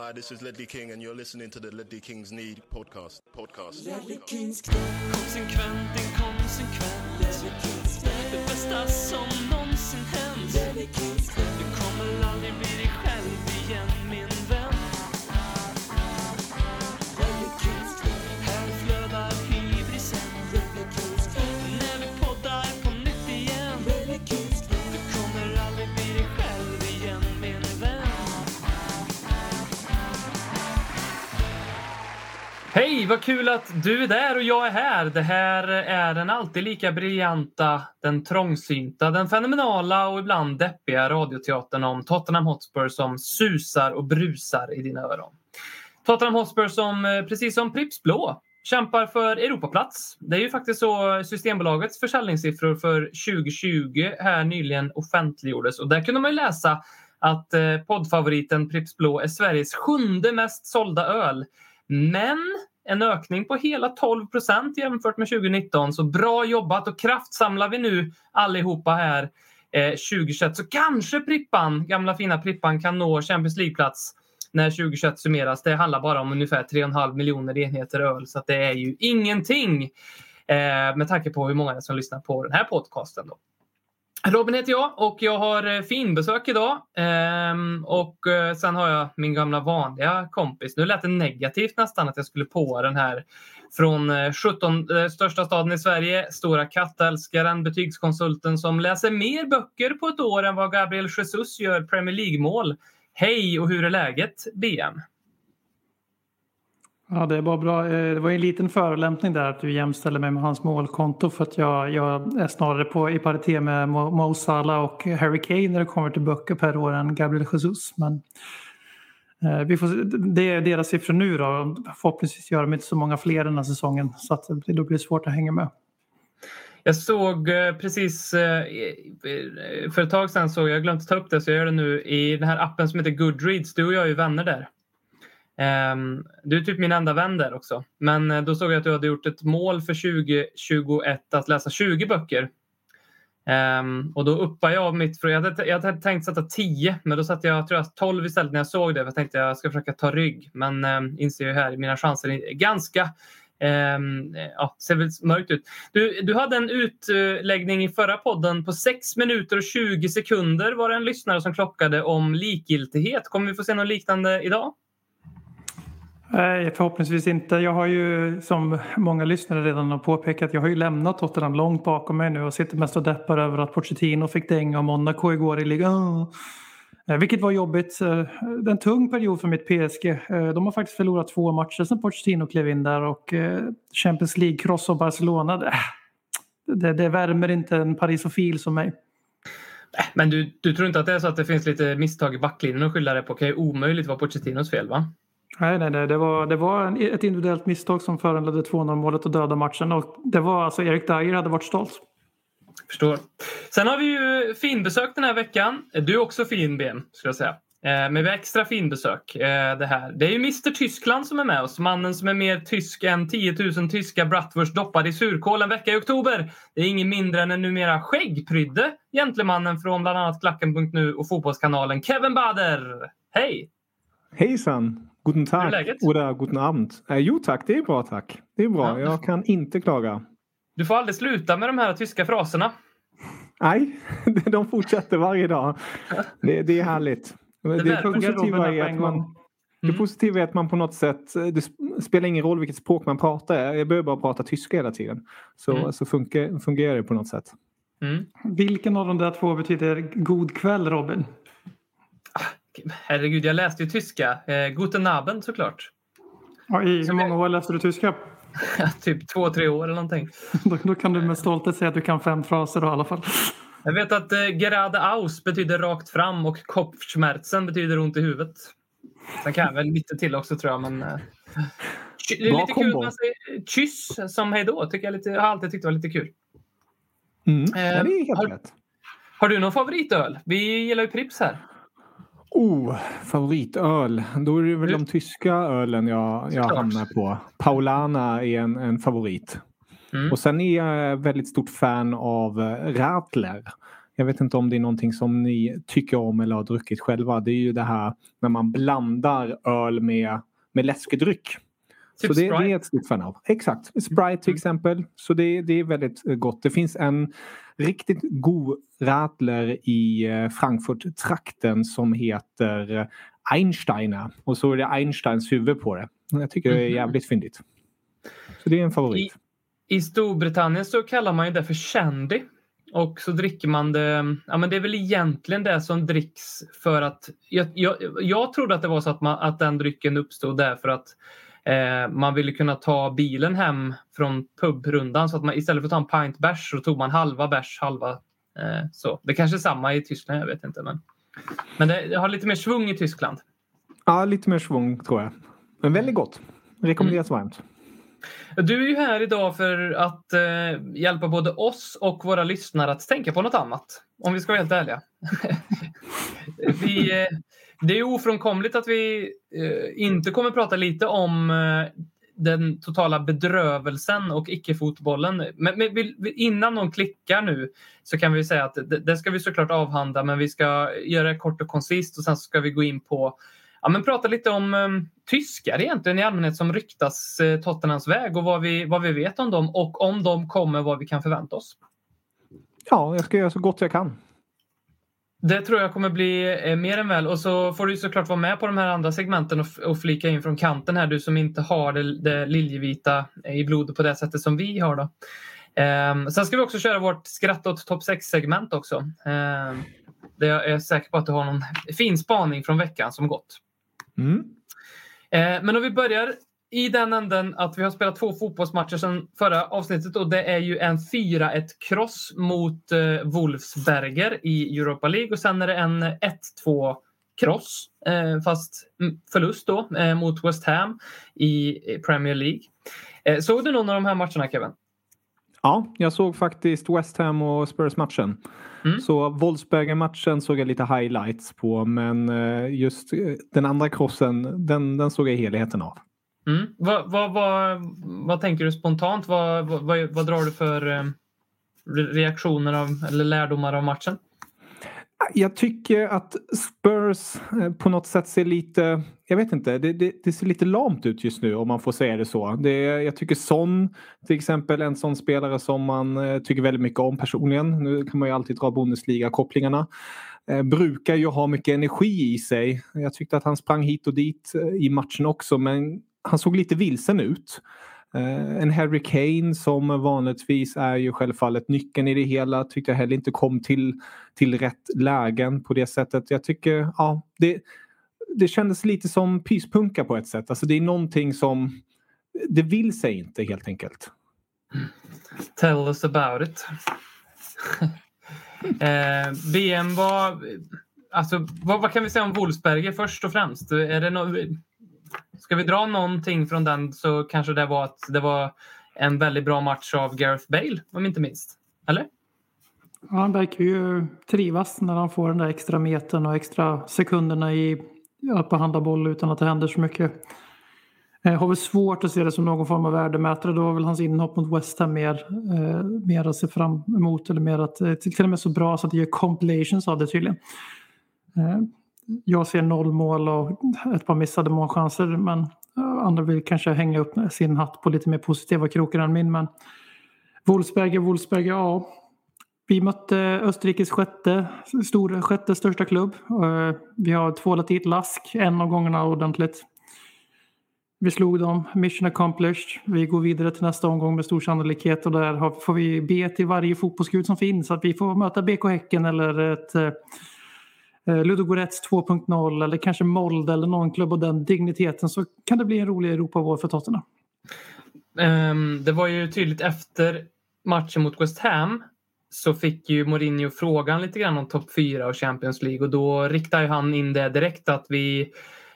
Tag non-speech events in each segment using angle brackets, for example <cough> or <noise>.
Hi, this is Ledley King, and you're listening to the Ledley Kings Need podcast. Podcast. Konsekvent, inkonsekvent Det bästa som någonsin hänt. Du kommer aldrig bli dig själv Hej, vad kul att du är där och jag är här. Det här är den alltid lika briljanta, den trångsynta, den fenomenala och ibland deppiga radioteatern om Tottenham Hotspur som susar och brusar i dina öron. Tottenham Hotspur som, eh, precis som Pripps Blå, kämpar för Europaplats. Det är ju faktiskt så Systembolagets försäljningssiffror för 2020 här nyligen offentliggjordes och där kunde man ju läsa att eh, poddfavoriten Pripps Blå är Sveriges sjunde mest sålda öl. Men en ökning på hela 12 procent jämfört med 2019. Så bra jobbat och kraftsamlar vi nu allihopa här eh, 2021 så kanske Prippan, gamla fina Prippan kan nå Champions League-plats när 2021 summeras. Det handlar bara om ungefär 3,5 miljoner enheter öl så att det är ju ingenting eh, med tanke på hur många som lyssnar på den här podcasten. Då. Robin heter jag och jag har eh, finbesök idag. Ehm, och eh, sen har jag min gamla vanliga kompis. Nu lät det negativt nästan att jag skulle på den här från eh, 17 eh, största staden i Sverige. Stora kattälskaren, betygskonsulten som läser mer böcker på ett år än vad Gabriel Jesus gör Premier League-mål. Hej och hur är läget BM? Ja, det var bra. Eh, det var en liten förolämpning där att du jämställer mig med hans målkonto för att jag, jag är snarare på, i paritet med Mo, Mo Salah och Harry Kane när det kommer till böcker per år än Gabriel Jesus. Men eh, vi får, det är deras siffror nu då. Förhoppningsvis gör de inte så många fler den här säsongen så att det, då blir det svårt att hänga med. Jag såg eh, precis eh, för ett tag sedan så jag glömt ta upp det så jag gör det nu i den här appen som heter Goodreads. Du och jag är ju vänner där. Ehm, du är typ min enda vän där också. Men eh, då såg jag att du hade gjort ett mål för 2021 att läsa 20 böcker. Ehm, och då uppade jag mitt... Jag, hade, jag hade tänkt sätta 10 men då satte jag tror jag 12 istället när jag såg det. För jag tänkte jag ska försöka ta rygg. Men um, inser ju här mina chanser är ganska Um, ja, ser väl mörkt ut. Du, du hade en utläggning i förra podden på 6 minuter och 20 sekunder var det en lyssnare som klockade om likgiltighet. Kommer vi få se något liknande idag? Nej, förhoppningsvis inte. Jag har ju som många lyssnare redan har påpekat, jag har ju lämnat Tottenham långt bakom mig nu och sitter mest och deppar över att Pochettino fick dänga av Monaco igår i ligan. Eh, vilket var jobbigt. Eh, det är en tung period för mitt PSG. Eh, de har faktiskt förlorat två matcher sedan Pochettino klev in där och Champions League-kross av Barcelona. det- Det, det värmer inte en parisofil som mig. Men du, du tror inte att det är så att det finns lite misstag i backlinjen att skylla det på? Det kan ju omöjligt vara Pochettinos fel va? Nej, nej, nej. Det var, det var en, ett individuellt misstag som föranledde 2-0 målet och döda matchen. Och det var alltså Erik Dyer hade varit stolt. Förstår. Sen har vi ju finbesök den här veckan. Du är också fin BM, skulle jag säga. Eh, men vi har extra finbesök. Eh, det, här. det är ju Mr Tyskland som är med oss. Mannen som är mer tysk än 10 000 tyska bratwurst doppad i surkål en vecka i oktober. Det är ingen mindre än en numera skäggprydde gentlemannen från bland annat Klacken.nu och Fotbollskanalen Kevin Bader. Hej! Hejsan! Guten Hur är Tag läget? oder guten Abend. Eh, jo tack, det är bra tack. Det är bra, Ja. jag kan inte klaga. Du får aldrig sluta med de här tyska fraserna. Nej, <laughs> de fortsätter varje dag. Det, det är härligt. Det, det, positiva är att man, gång. det Mm. positiva är att man på något sätt, eh, det sp- spelar ingen roll vilket språk man pratar. Jag behöver bara prata tyska hela tiden. Så, Mm. så funkar, fungerar det på något sätt. Mm. Vilken av de där två betyder god kväll Robin? Herregud, jag läste ju tyska. Eh, Guten Abend såklart. Ja, I hur många år läste du tyska? <laughs> typ två, tre år eller någonting. <laughs> Då, då kan du med stolthet säga att du kan fem fraser då, i alla fall. <laughs> Jag vet att eh, gerade aus betyder rakt fram och Kopfschmerzen betyder ont i huvudet. Sen kan jag väl lite till också tror jag. Men, eh, det är Bra lite kul kombo. att man säger kyss som hejdå. Tycker jag, lite, jag har alltid tyckt det var lite kul. Mm. Eh, ja, det är helt har- rätt. Har du någon favoritöl? Vi gillar ju Pripps här. Oh, favoritöl. Då är det väl de tyska ölen jag, jag hamnar på. Paulana är en, en favorit. Mm. Och sen är jag väldigt stort fan av eh, Radler. Jag vet inte om det är någonting som ni tycker om eller har druckit själva. Det är ju det här när man blandar öl med, med läskedryck. Typ så det, det är ett stort fan av. Exakt. Sprite till Mm. exempel. Så det, det är väldigt eh, gott. Det finns en riktigt god radler i eh, Frankfurt-trakten som heter eh, Einsteiner. Och så är det Einsteins huvud på det. Jag tycker det är Mhm. jävligt fyndigt. Så det är en favorit. I Storbritannien så kallar man ju det för shandy. Och så dricker man det, ja men det är väl egentligen det som dricks för att, jag, jag, jag trodde att det var så att, man, att den drycken uppstod därför att man ville kunna ta bilen hem från pubrundan så att man istället för att ta en pint bärs så tog man halva bärs, halva eh, så. Det kanske är samma i Tyskland, jag vet inte. Men, men det, det har lite mer svung i Tyskland. Ja, lite mer svung tror jag. Men väldigt gott. Rekommenderas Mm. varmt. Du är ju här idag för att eh, hjälpa både oss och våra lyssnare att tänka på något annat. Om vi ska vara helt ärliga. <laughs> vi, eh, det är ofrånkomligt att vi eh, inte kommer prata lite om eh, den totala bedrövelsen och icke-fotbollen. Men, men vi, innan någon klickar nu så kan vi säga att det, det ska vi såklart avhandla men vi ska göra det kort och koncist och sen ska vi gå in på Ja, men prata lite om um, tyskar egentligen i allmänhet som ryktas eh, Tottenhams väg och vad vi, vad vi vet om dem och om de kommer vad vi kan förvänta oss. Ja, jag ska göra så gott jag kan. Det tror jag kommer bli eh, mer än väl och så får du såklart vara med på de här andra segmenten och, flika in från kanten här du som inte har det, det liljevita i blodet på det sättet som vi har. Då. Ehm, sen ska vi också köra vårt skratt åt topp 6-segment också. Ehm, där jag är säker på att du har någon fin spaning från veckan som gått. Mm. Eh, men om vi börjar i den änden att vi har spelat två fotbollsmatcher sedan förra avsnittet och det är ju en 4-1 kross mot eh, Wolfsberger i Europa League och sen är det en 1-2 kross eh, fast förlust då eh, mot West Ham i i Premier League. Eh, såg du någon av de här matcherna Kevin? Ja, jag såg faktiskt West Ham och Spurs-matchen. Mm. Så Wolfsberger-matchen såg jag lite highlights på men eh, just eh, den andra krossen den, den såg jag helheten av. Mm. Vad, vad, vad, vad tänker du spontant? Vad, vad, vad, drar du för eh, reaktioner av, eller lärdomar av matchen? Jag tycker att Spurs eh, på något sätt ser lite, jag vet inte, det, det, det ser lite lamt ut just nu om man får säga det så. Det, jag tycker Son till exempel, en sån spelare som man eh, tycker väldigt mycket om personligen. Nu kan man ju alltid dra Bundesliga-kopplingarna. Eh, brukar ju ha mycket energi i sig. Jag tyckte att han sprang hit och dit i matchen också men han såg lite vilsen ut. Eh, en Harry Kane som vanligtvis är ju självfallet nyckeln i det hela tyckte jag heller inte kom till, till rätt lägen på det sättet. Jag tycker, ja, det, det kändes lite som pyspunka på ett sätt. Alltså det är någonting som, det vill sig inte helt enkelt. Tell us about it. <laughs> eh, BM var... Alltså, vad, vad kan vi säga om Wolfsberger först och främst? Är det no, ska vi dra någonting från den så kanske det var att det var en väldigt bra match av Gareth Bale, om inte minst. Eller? Ja, han verkar ju trivas när han får den där extra metern och extra sekunderna i att behandla boll utan att det händer så mycket. Jag har väl svårt att se det som någon form av värdemätare. Det var väl hans inhopp mot West Ham mer, eh, mer att se fram emot. Eller mer att, till till och med så bra så att det gör compilations av det tydligen. Eh, jag ser noll mål och ett par missade målchanser. Men eh, andra vill kanske hänga upp sin hatt på lite mer positiva krokar än min. Men Wolfsberger, Wolfsberger, ja. Vi mötte Österrikes sjätte, stor, sjätte största klubb. Eh, vi har tvålat i ett lask en av gångerna ordentligt. Vi slog dem, mission accomplished. Vi går vidare till nästa omgång med stor sannolikhet och där får vi be till varje fotbollsgud som finns att vi får möta BK Häcken eller ett eh, Eh, Ludogorets 2.0 eller kanske Molde eller någon klubb av den digniteten så kan det bli en rolig Europavår för Tottenham. Um, det var ju tydligt efter matchen mot West Ham så fick ju Mourinho frågan lite grann om topp 4 och Champions League och då riktade ju han in det direkt att vi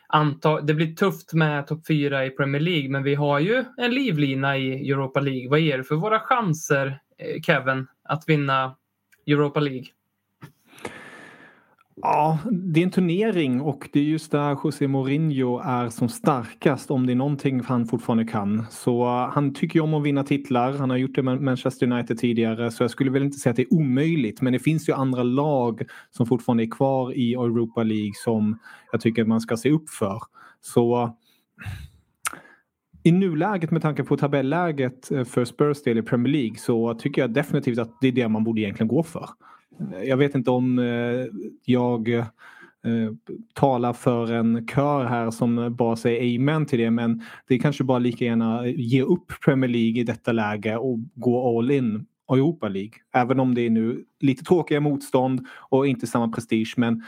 antar, det blir tufft med topp 4 i Premier League men vi har ju en livlina i Europa League. Vad ger det för våra chanser, eh, Kevin, att vinna Europa League? Ja, det är en turnering och det är just där José Mourinho är som starkast om det är någonting han fortfarande kan. Så eh, han tycker ju om att vinna titlar. Han har gjort det med Manchester United tidigare så jag skulle väl inte säga att det är omöjligt. Men det finns ju andra lag som fortfarande är kvar i Europa League som jag tycker man ska se upp för. Så i nuläget med tanke på tabelläget eh, för Spurs del i Premier League så tycker jag definitivt att det är det man borde egentligen gå för. Jag vet inte om eh, jag eh, talar för en kör här som bara säger amen till det men det är kanske bara lika gärna ge upp Premier League i detta läge och gå all in Europa League. Även om det är nu lite tråkiga motstånd och inte samma prestige men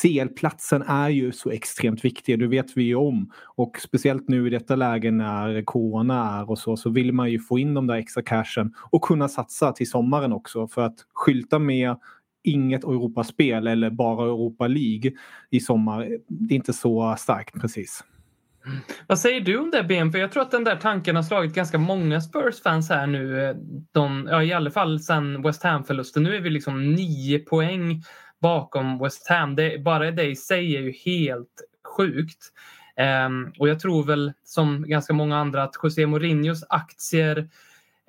CL-platsen är ju så extremt viktig, det vet vi ju om. Och speciellt nu i detta läge när corona är och så, så vill man ju få in de där extra cashen och kunna satsa till sommaren också. För att skylta med inget Europaspel eller bara Europa League i sommar, det är inte så starkt precis. Vad säger du om det BM? För jag tror att den där tanken har slagit ganska många Spurs-fans här nu. Eh, de, ja, I alla fall sen West Ham-förlusten. Nu är vi liksom nio poäng bakom West Ham. Det, bara det i sig är ju helt sjukt. Um, och jag tror väl som ganska många andra att José Mourinhos aktier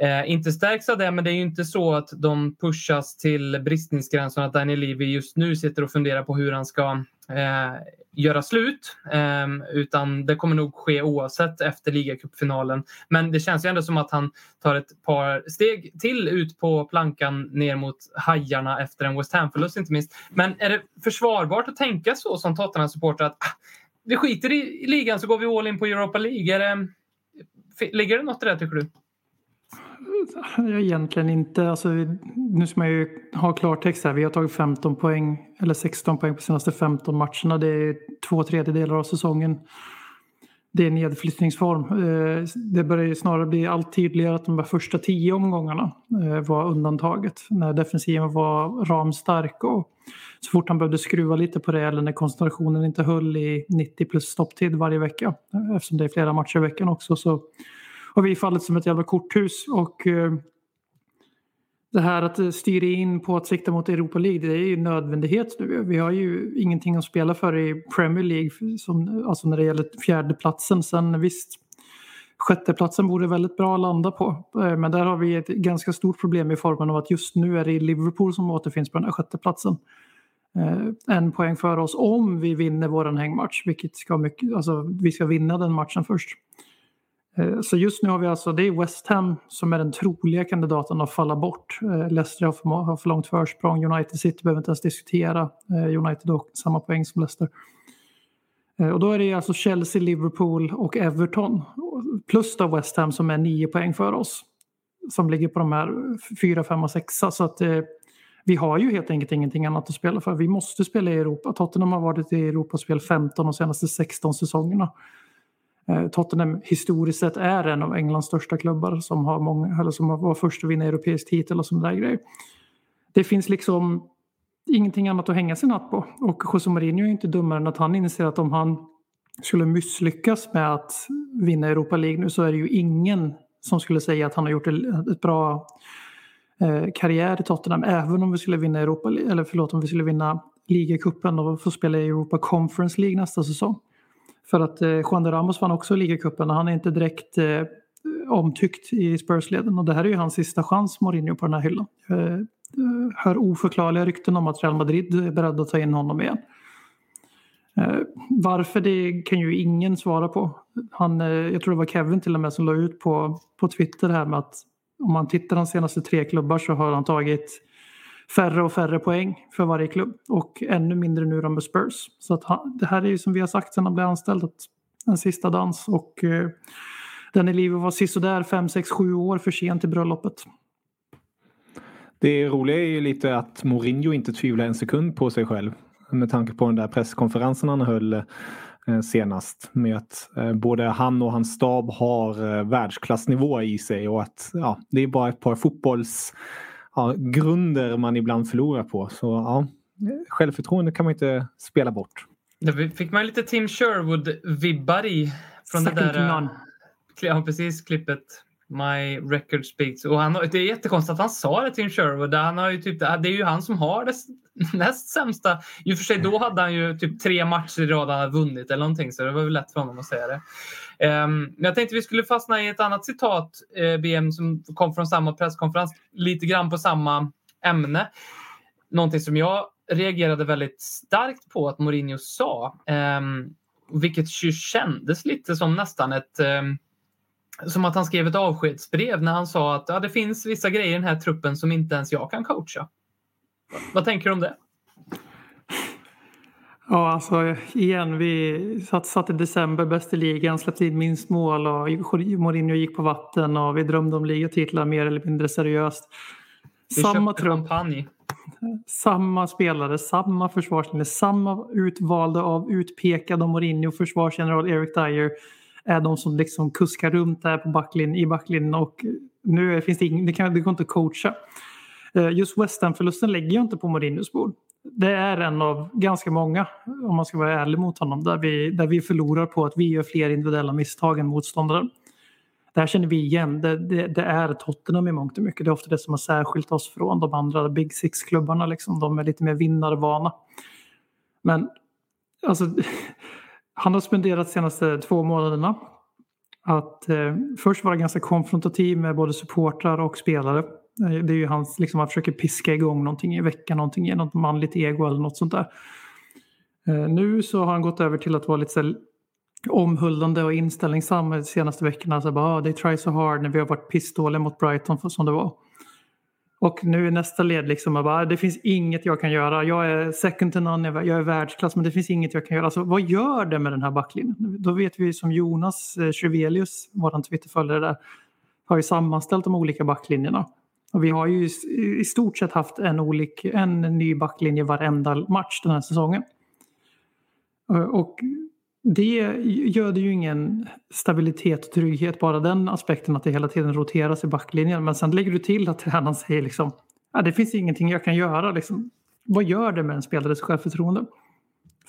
eh, inte stärks av det men det är ju inte så att de pushas till bristningsgränsen att Daniel Levy just nu sitter och funderar på hur han ska eh, göra slut. Eh, utan det kommer nog ske oavsett efter ligacupfinalen. Men det känns ju ändå som att han tar ett par steg till ut på plankan ner mot hajarna efter en West Ham-förlust inte minst. Men är det försvarbart att tänka så som Tottenham-supporter att ah, vi skiter i ligan så går vi all in på Europa League? Är det, ligger det något i det tycker du? <laughs> Egentligen inte. Alltså, nu ska man ju ha klartext här. Vi har tagit 15 poäng, eller 16 poäng på senaste 15 matcherna. Det är två tredjedelar av säsongen. Det är nedflyttningsform. Eh, det börjar ju snarare bli allt tydligare att de här första tio omgångarna eh, var undantaget. När defensiven var ramstark och så fort han behövde skruva lite på det eller när koncentrationen inte höll i 90 plus stopptid varje vecka eh, eftersom det är flera matcher i veckan också så har vi fallit som ett jävla korthus. Och eh, det här att eh, styra in på att sikta mot Europa League, det är ju nödvändighet nu. Vi har ju ingenting att spela för i Premier League, som, alltså när det gäller fjärdeplatsen. Sen visst, sjätteplatsen vore väldigt bra att landa på. Eh, men där har vi ett ganska stort problem i formen av att just nu är det Liverpool som återfinns på den här sjätteplatsen. Eh, en poäng för oss om vi vinner vår hängmatch, vilket ska mycket, alltså vi ska vinna den matchen först. Eh, så just nu har vi alltså, det är West Ham som är den troliga kandidaten att falla bort. Eh, Leicester har för, har för långt försprång, United City behöver inte ens diskutera. Eh, United har samma poäng som Leicester. Och då är det alltså Chelsea, Liverpool och Everton. Plus då West Ham som är nio poäng för oss. Som ligger på de här fyra, fem och sexa. Så att eh, vi har ju helt enkelt ingenting annat att spela för. Vi måste spela i Europa. Tottenham har varit i Europaspel 15 de senaste 16 säsongerna. Eh, Tottenham historiskt sett är en av Englands största klubbar som, har många, eller som var först att vinna europeisk titel och sådana där grejer. Det finns liksom ingenting annat att hänga sin hatt på. Och José Mourinho är inte dummare än att han inser att om han skulle misslyckas med att vinna Europa League nu så är det ju ingen som skulle säga att han har gjort ett bra eh, karriär i Tottenham även om vi skulle vinna Europa eller förlåt om vi skulle vinna ligacupen och få spela i Europa Conference League nästa säsong. För att eh, Juan de Ramos vann också ligacupen och han är inte direkt eh, omtyckt i Spurs-leden. Och det här är ju hans sista chans, Mourinho, på den här hyllan. Eh, eh hör oförklarliga rykten om att Real Madrid är beredda att ta in honom igen. Eh, varför det kan ju ingen svara på. Han, eh, jag tror det var Kevin till och med som la ut på, på Twitter här med att om man tittar de senaste tre klubbar så har han tagit färre och färre poäng för varje klubb och ännu mindre nu med Spurs. Så att han, det här är ju som vi har sagt sedan han blev anställd en sista dans och eh, den i livet var sisådär 5, 6, 7 år för sent i bröllopet. Det roliga är ju lite att Mourinho inte tvivlar en sekund på sig själv med tanke på den där presskonferensen han höll eh, senast med att eh, både han och hans stab har eh, världsklassnivå i sig och att ja, det är bara ett par fotbolls ja, grunder man ibland förlorar på. Så ja, självförtroende kan man inte spela bort. Det fick man lite Tim Sherwood-vibbar i. Från Second det där, ja, precis, klippet. My record speaks. Och han, det är jättekonstigt att han sa det till Sherwood. Han har ju typ, det är ju han som har det <laughs> näst sämsta. I och för sig då hade han ju typ tre matcher i rad han hade vunnit eller någonting så det var väl lätt för honom att säga det. Um, jag tänkte vi skulle fastna i ett annat citat, eh, BM, som kom från samma presskonferens. Lite grann på samma ämne. Någonting som jag reagerade väldigt starkt på att Mourinho sa. Um, vilket ju kändes lite som nästan ett um, som att han skrev ett avskedsbrev när han sa att ja, det finns vissa grejer i den här truppen som inte ens jag kan coacha. Vad tänker du om det? Ja, alltså igen, vi satt, satt i december, bäst i ligan, släppte in minst mål och Mourinho gick på vatten och vi drömde om ligatitlar mer eller mindre seriöst. Vi samma trupp, samma spelare, samma försvarslinje, samma utvalda av utpekade Mourinho, försvarsgeneral Eric Dyer är de som liksom kuskar runt där på backlinjen, i backlinjen och nu finns det ingen, det, kan, det går inte att coacha. Eh, just West Ham-förlusten lägger jag inte på Mourinhos bord. Det är en av ganska många, om man ska vara ärlig mot honom, där vi, där vi förlorar på att vi gör fler individuella misstag än motståndaren. Det här känner vi igen. Det, det, det, är Tottenham i mångt och mycket. Det är ofta det som har särskilt oss från de andra Big Six-klubbarna. Liksom. De är lite mer vinnarvana. Men alltså, <laughs> han har spenderat de senaste två månaderna att eh, först vara ganska konfrontativ med både supportrar och spelare. Det är ju hans, liksom, han försöker piska igång någonting i veckan, någonting genom något manligt ego eller något sånt där. Eh, nu så har han gått över till att vara lite så omhuldande och inställningssam de senaste veckorna. Så bara, oh, they try so hard när vi har varit pissdåliga mot Brighton för, som det var. Och nu är nästa led liksom att bara, ah, det finns inget jag kan göra. Jag är second to none, jag är världsklass men det finns inget jag kan göra. Alltså, vad gör det med den här backlinjen? Då vet vi som Jonas eh, Chevelius, vår Twitterföljare där, har ju sammanställt de olika backlinjerna. Och vi har ju i stort sett haft en, olik, en ny backlinje varenda match den här säsongen. Eh, och det gör det ju ingen stabilitet och trygghet, bara den aspekten att det hela tiden roteras i backlinjen. Men sen lägger du till att tränaren säger liksom, ja, det finns ingenting jag kan göra. Liksom. Vad gör det med en spelares självförtroende?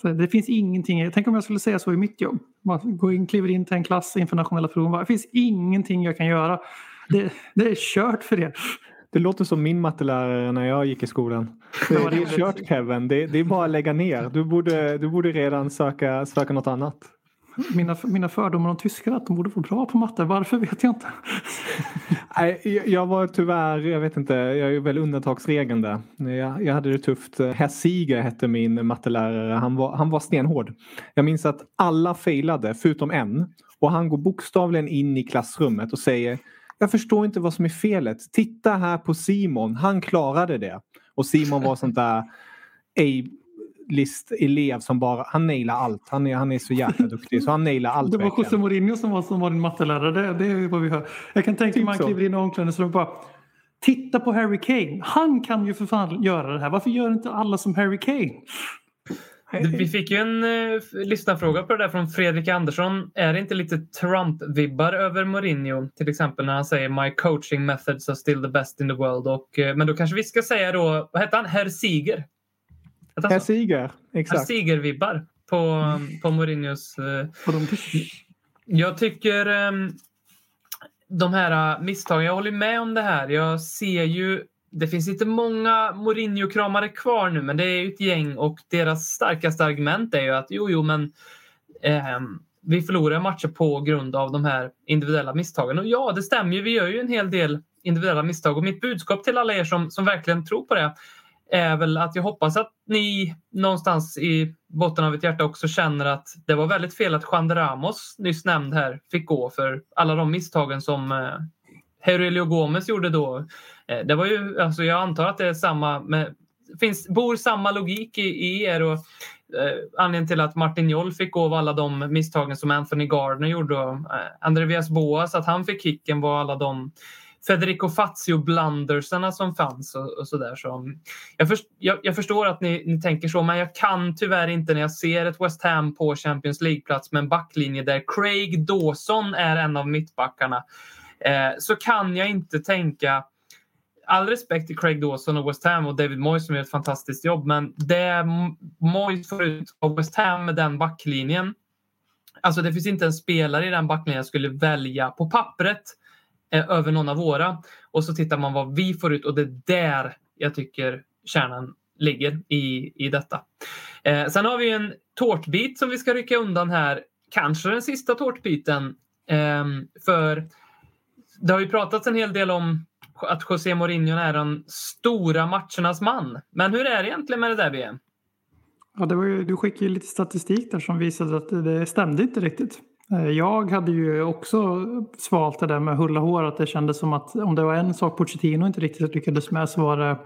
Så det finns ingenting, tänk om jag skulle säga så i mitt jobb. Man går in, kliver in till en klass inför nationella proven. Det finns ingenting jag kan göra. Det, det är kört för er. Det låter som min mattelärare när jag gick i skolan. <laughs> Det, det är kört Kevin, det, det, är bara att lägga ner. Du borde, du borde redan söka, söka något annat. Mina, mina fördomar om tyskar att de borde vara bra på matte, varför vet jag inte. <laughs> Nej, jag var tyvärr, jag vet inte, jag är väl undantagsregeln där. Jag, jag hade det tufft. Herr Siger hette min mattelärare, han var, han var stenhård. Jag minns att alla failade förutom en och han går bokstavligen in i klassrummet och säger jag förstår inte vad som är felet. Titta här på Simon, han klarade det. Och Simon var sånt där A-list-elev som bara, han nailar allt. Han är, han är så jäkla duktig så han nailar allt. Det var José Mourinho som var, som var din mattelärare, det, det är vad vi hör. Jag kan tänka mig typ man kliver in i omklädningsrummet och bara Titta på Harry Kane, han kan ju för fan göra det här. Varför gör inte alla som Harry Kane? Vi fick ju en uh, lyssnarfråga på det där från Fredrik Andersson. Är det inte lite Trump-vibbar över Mourinho? Till exempel när han säger “My coaching methods are still the best in the world”. Och, uh, men då kanske vi ska säga då, vad heter han? Herr Siger? Herr Siger, exakt. Herr Siger-vibbar på, um, på Mourinhos... Uh, jag tycker um, de här misstagen, jag håller med om det här. Jag ser ju det finns inte många Mourinho-kramare kvar nu, men det är ett gäng och deras starkaste argument är ju att jo, jo, men eh, vi förlorar matcher på grund av de här individuella misstagen. Och ja, det stämmer ju. Vi gör ju en hel del individuella misstag och mitt budskap till alla er som, som verkligen tror på det är väl att jag hoppas att ni någonstans i botten av ert hjärta också känner att det var väldigt fel att Juan Ramos, nyss nämnd här, fick gå för alla de misstagen som eh, Aurelio Gomes gjorde då. Eh, det var ju, alltså jag antar att det är samma, med, finns, bor samma logik i, i er och eh, anledningen till att Martin Joll fick gå av alla de misstagen som Anthony Gardner gjorde och eh, Andreas Boas, att han fick kicken var alla de Federico Fazio-blundersarna som fanns och, och sådär. Så, jag, först, jag, jag, förstår att ni, ni, tänker så, men jag kan tyvärr inte när jag ser ett West Ham på Champions League-plats med en backlinje där Craig Dawson är en av mittbackarna eh, så kan jag inte tänka all respekt till Craig Dawson och West Ham och David Moyes som gör ett fantastiskt jobb. Men det Moyes får ut av West Ham med den backlinjen. Alltså det finns inte en spelare i den backlinjen jag skulle välja på pappret. eh, över någon av våra. Och så tittar man vad vi får ut och det är där jag tycker kärnan ligger i, i detta. Eh, sen har vi en tårtbit som vi ska rycka undan här. Kanske den sista tårtbiten. Eh, för det har ju pratats en hel del om att José Mourinho är den stora matchernas man. Men hur är det egentligen med det där BM? Ja, det var ju, du skickade ju lite statistik där som visade att det stämde inte riktigt. Eh, jag hade ju också svalt det där med hulla hår att det kändes som att om det var en sak Pochettino inte riktigt lyckades med så var det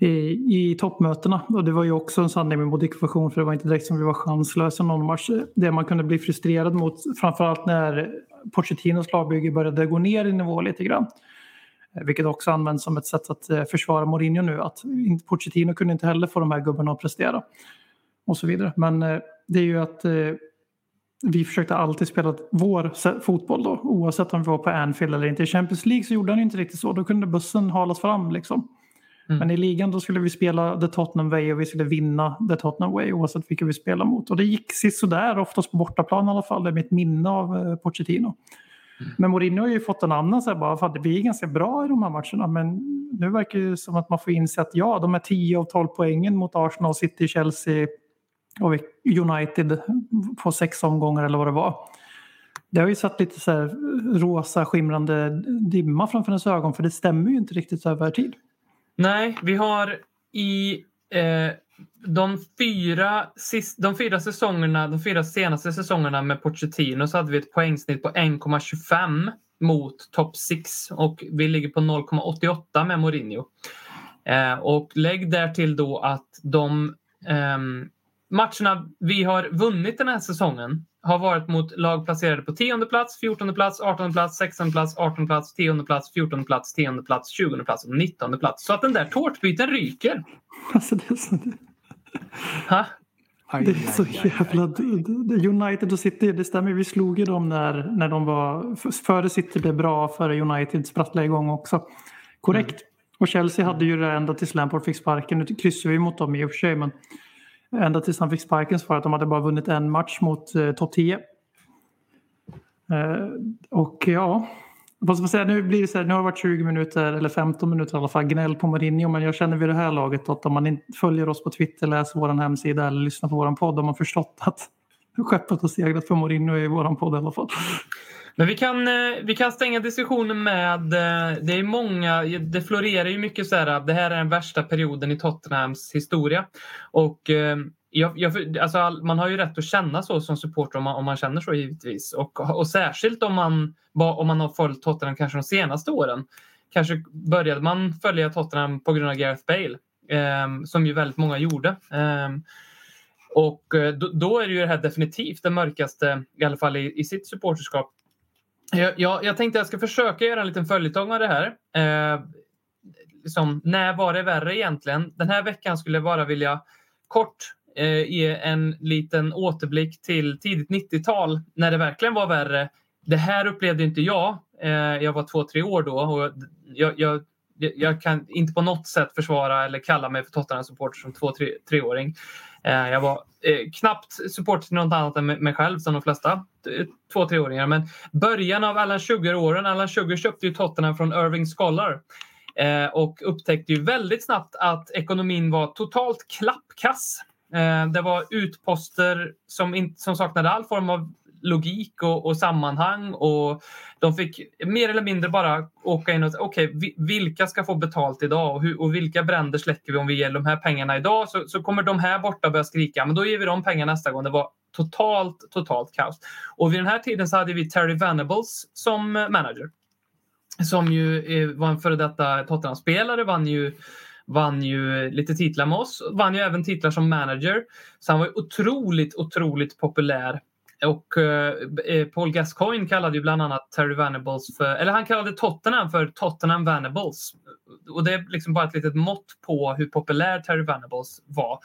i, i toppmötena. Och det var ju också en sanning med modifikation för det var inte direkt som vi var chanslösa någon match. Det man kunde bli frustrerad mot framförallt när Pochettinos lagbygge började gå ner i nivå lite grann. Eh, vilket också används som ett sätt att eh, försvara Mourinho nu. Att Pochettino kunde inte heller få de här gubbarna att prestera. Och så vidare. Men det är ju att vi försökte alltid spela vår fotboll då, oavsett om vi var på Anfield eller inte. I Champions League så gjorde han inte riktigt så. Då kunde bussen halas fram liksom. Mm. Men i ligan då skulle vi spela the Tottenham way och vi skulle vinna the Tottenham way oavsett vilka vi spelade mot. Och det gick sådär, oftast på bortaplan i alla fall. Det är mitt minne av eh, Pochettino. Mm. Men Mourinho har ju fått en annan så här, bara, för vi är ganska bra i de här matcherna men nu verkar det som att man får inse att ja, de är 10 av 12 poängen mot Arsenal, City, Chelsea och United på sex omgångar eller vad det var. Det har ju satt lite så här rosa skimrande dimma framför ens ögon för det stämmer ju inte riktigt över tid. Nej, vi har i eh, de, fyra, sist, de fyra säsongerna, de fyra senaste säsongerna med Pochettino så hade vi ett poängsnitt på 1,25 mot top 6 och vi ligger på 0,88 med Mourinho. Eh, och lägg därtill då att de eh, matcherna vi har vunnit den här säsongen har varit mot lag placerade på 10 plats, 14 plats, 18 plats, 16 plats, 18 plats, 10 plats, 14 plats, 10 plats, 20 plats och 19 plats. Så att den där tårtbiten ryker. Alltså det är så... Ha? Det är så jävla... United och City, det stämmer. Vi slog ju dem när, när de var... Före City blev bra, före United sprattlade igång också. Korrekt. Mm. Och Chelsea hade ju det ända tills Lampard fick sparken. Nu kryssade vi mot dem i och för sig, men Ända tills han fick sparken svarade att de hade bara vunnit en match mot eh, topp 10. Eh, och ja, vad säga, nu blir det så här, nu har det varit 20 minuter eller 15 minuter i alla fall gnäll på Mourinho men jag känner vid det här laget att om man inte följer oss på Twitter, läser vår hemsida eller lyssnar på vår podd har man förstått att <laughs> skeppet har seglat för Mourinho i vår podd i alla fall. Men vi kan, eh, vi kan stänga diskussionen med, eh, det är många, det florerar ju mycket så här, det här är den värsta perioden i Tottenhams historia. Och eh, jag, jag, alltså, man har ju rätt att känna så som supporter om man, om man känner så givetvis. Och, och särskilt om man, om man har följt Tottenham kanske de senaste åren. Kanske började man följa Tottenham på grund av Gareth Bale, eh, som ju väldigt många gjorde. Ehm, eh, och då, då, är det ju det här definitivt det mörkaste, i alla fall i, i sitt supporterskap jag, jag, jag tänkte jag ska försöka göra en liten följetong av det här. Eh, liksom, när var det värre egentligen? Den här veckan skulle jag bara vilja kort eh, ge en liten återblick till tidigt 90-tal när det verkligen var värre. Det här upplevde inte jag. Eh, jag var två, tre år då och jag, jag, jag kan inte på något sätt försvara eller kalla mig för Tottenham-supporter som två, tre, treåring. Eh, jag var eh, knappt supporter till något annat än mig själv som de flesta två, treåringar. Men början av Alan Sugar-åren. Alan Sugar köpte ju Tottenham från Irving Scholar eh, och upptäckte ju väldigt snabbt att ekonomin var totalt klappkass. Det var utposter som, in, som saknade all form av logik och, och, sammanhang och de fick mer eller mindre bara åka in och säga okej, okay, vilka ska få betalt idag och, hur, och vilka bränder släcker vi om vi ger de här pengarna idag så, så kommer de här borta börja skrika men då ger vi dem pengar nästa gång. Det var totalt, totalt kaos. Och vid den här tiden så hade vi Terry Venables som manager som ju eh, var en före detta Tottenham-spelare, vann ju vann ju lite titlar med oss, vann ju även titlar som manager. Så han var otroligt, otroligt populär och eh, eh, Paul Gascoigne kallade ju bland annat Terry Venables för, eller han kallade Tottenham för Tottenham Venables. Och det är liksom bara ett litet mått på hur populär Terry Venables var.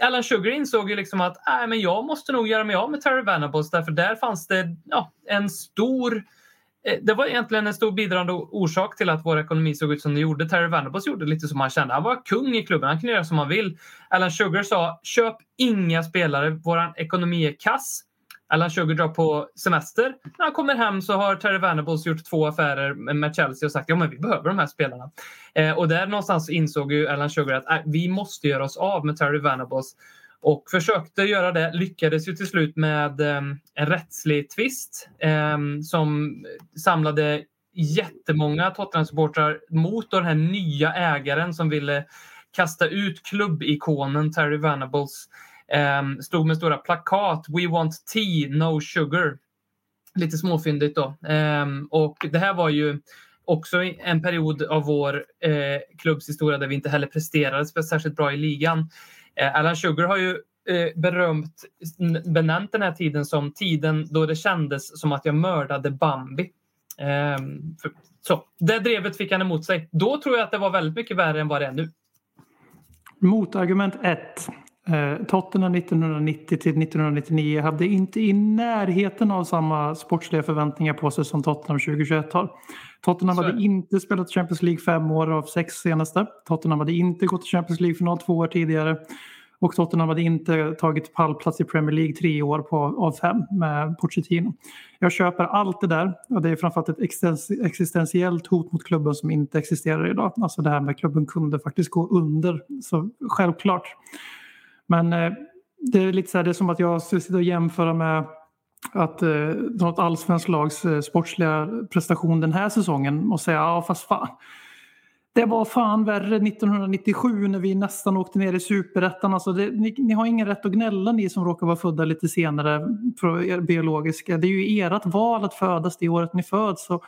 Alan Sugar insåg ju liksom att äh, men jag måste nog göra mig av med Terry Venables därför där fanns det ja, en stor eh, det var egentligen en stor bidragande orsak till att vår ekonomi såg ut som den gjorde. Terry Venables gjorde lite som han kände. Han var kung i klubben, han kunde göra som han vill. Alan Sugar sa köp inga spelare, vår ekonomi är kass Alan Sugar drar på semester. När han kommer hem så har Terry Venables gjort två affärer med Chelsea och sagt ja men vi behöver de här spelarna. Eh, och där någonstans insåg ju Alan Sugar att äh, vi måste göra oss av med Terry Venables. Och försökte göra det, lyckades ju till slut med eh, en rättslig tvist eh, som samlade jättemånga Tottenham-supportrar mot den här nya ägaren som ville kasta ut klubbikonen Terry Venables. Um, stod med stora plakat We want tea, no sugar. Lite småfyndigt då. Um, och det här var ju också en period av vår eh, klubbs historia där vi inte heller presterade särskilt bra i ligan. Eh, Alan Sugar har ju eh, berömt benämnt den här tiden som tiden då det kändes som att jag mördade Bambi. Um, för, så, det drevet fick han emot sig. Då tror jag att det var väldigt mycket värre än vad det är nu. Motargument 1. Eh, Tottenham 1990 till 1999 hade inte i närheten av samma sportsliga förväntningar på sig som Tottenham 2021 har. Tottenham hade inte spelat Champions League fem år av sex senaste. Tottenham hade inte gått till Champions League-final två år tidigare. Och Tottenham hade inte tagit pallplats i Premier League tre år på, av fem med Pochettino. Jag köper allt det där och det är framförallt ett existentiellt hot mot klubben som inte existerar idag. Alltså det här med klubben kunde faktiskt gå under, så självklart. Men eh, det är lite så här, det är som att jag sitter och jämföra med att eh, något allsvenskt lags eh, sportsliga prestation den här säsongen och säga ja fast fan det var fan värre 1997 när vi nästan åkte ner i superettan. Alltså ni, ni, har ingen rätt att gnälla ni som råkar vara födda lite senare för biologiska. Det är ju ert val att födas det året ni föds. Så,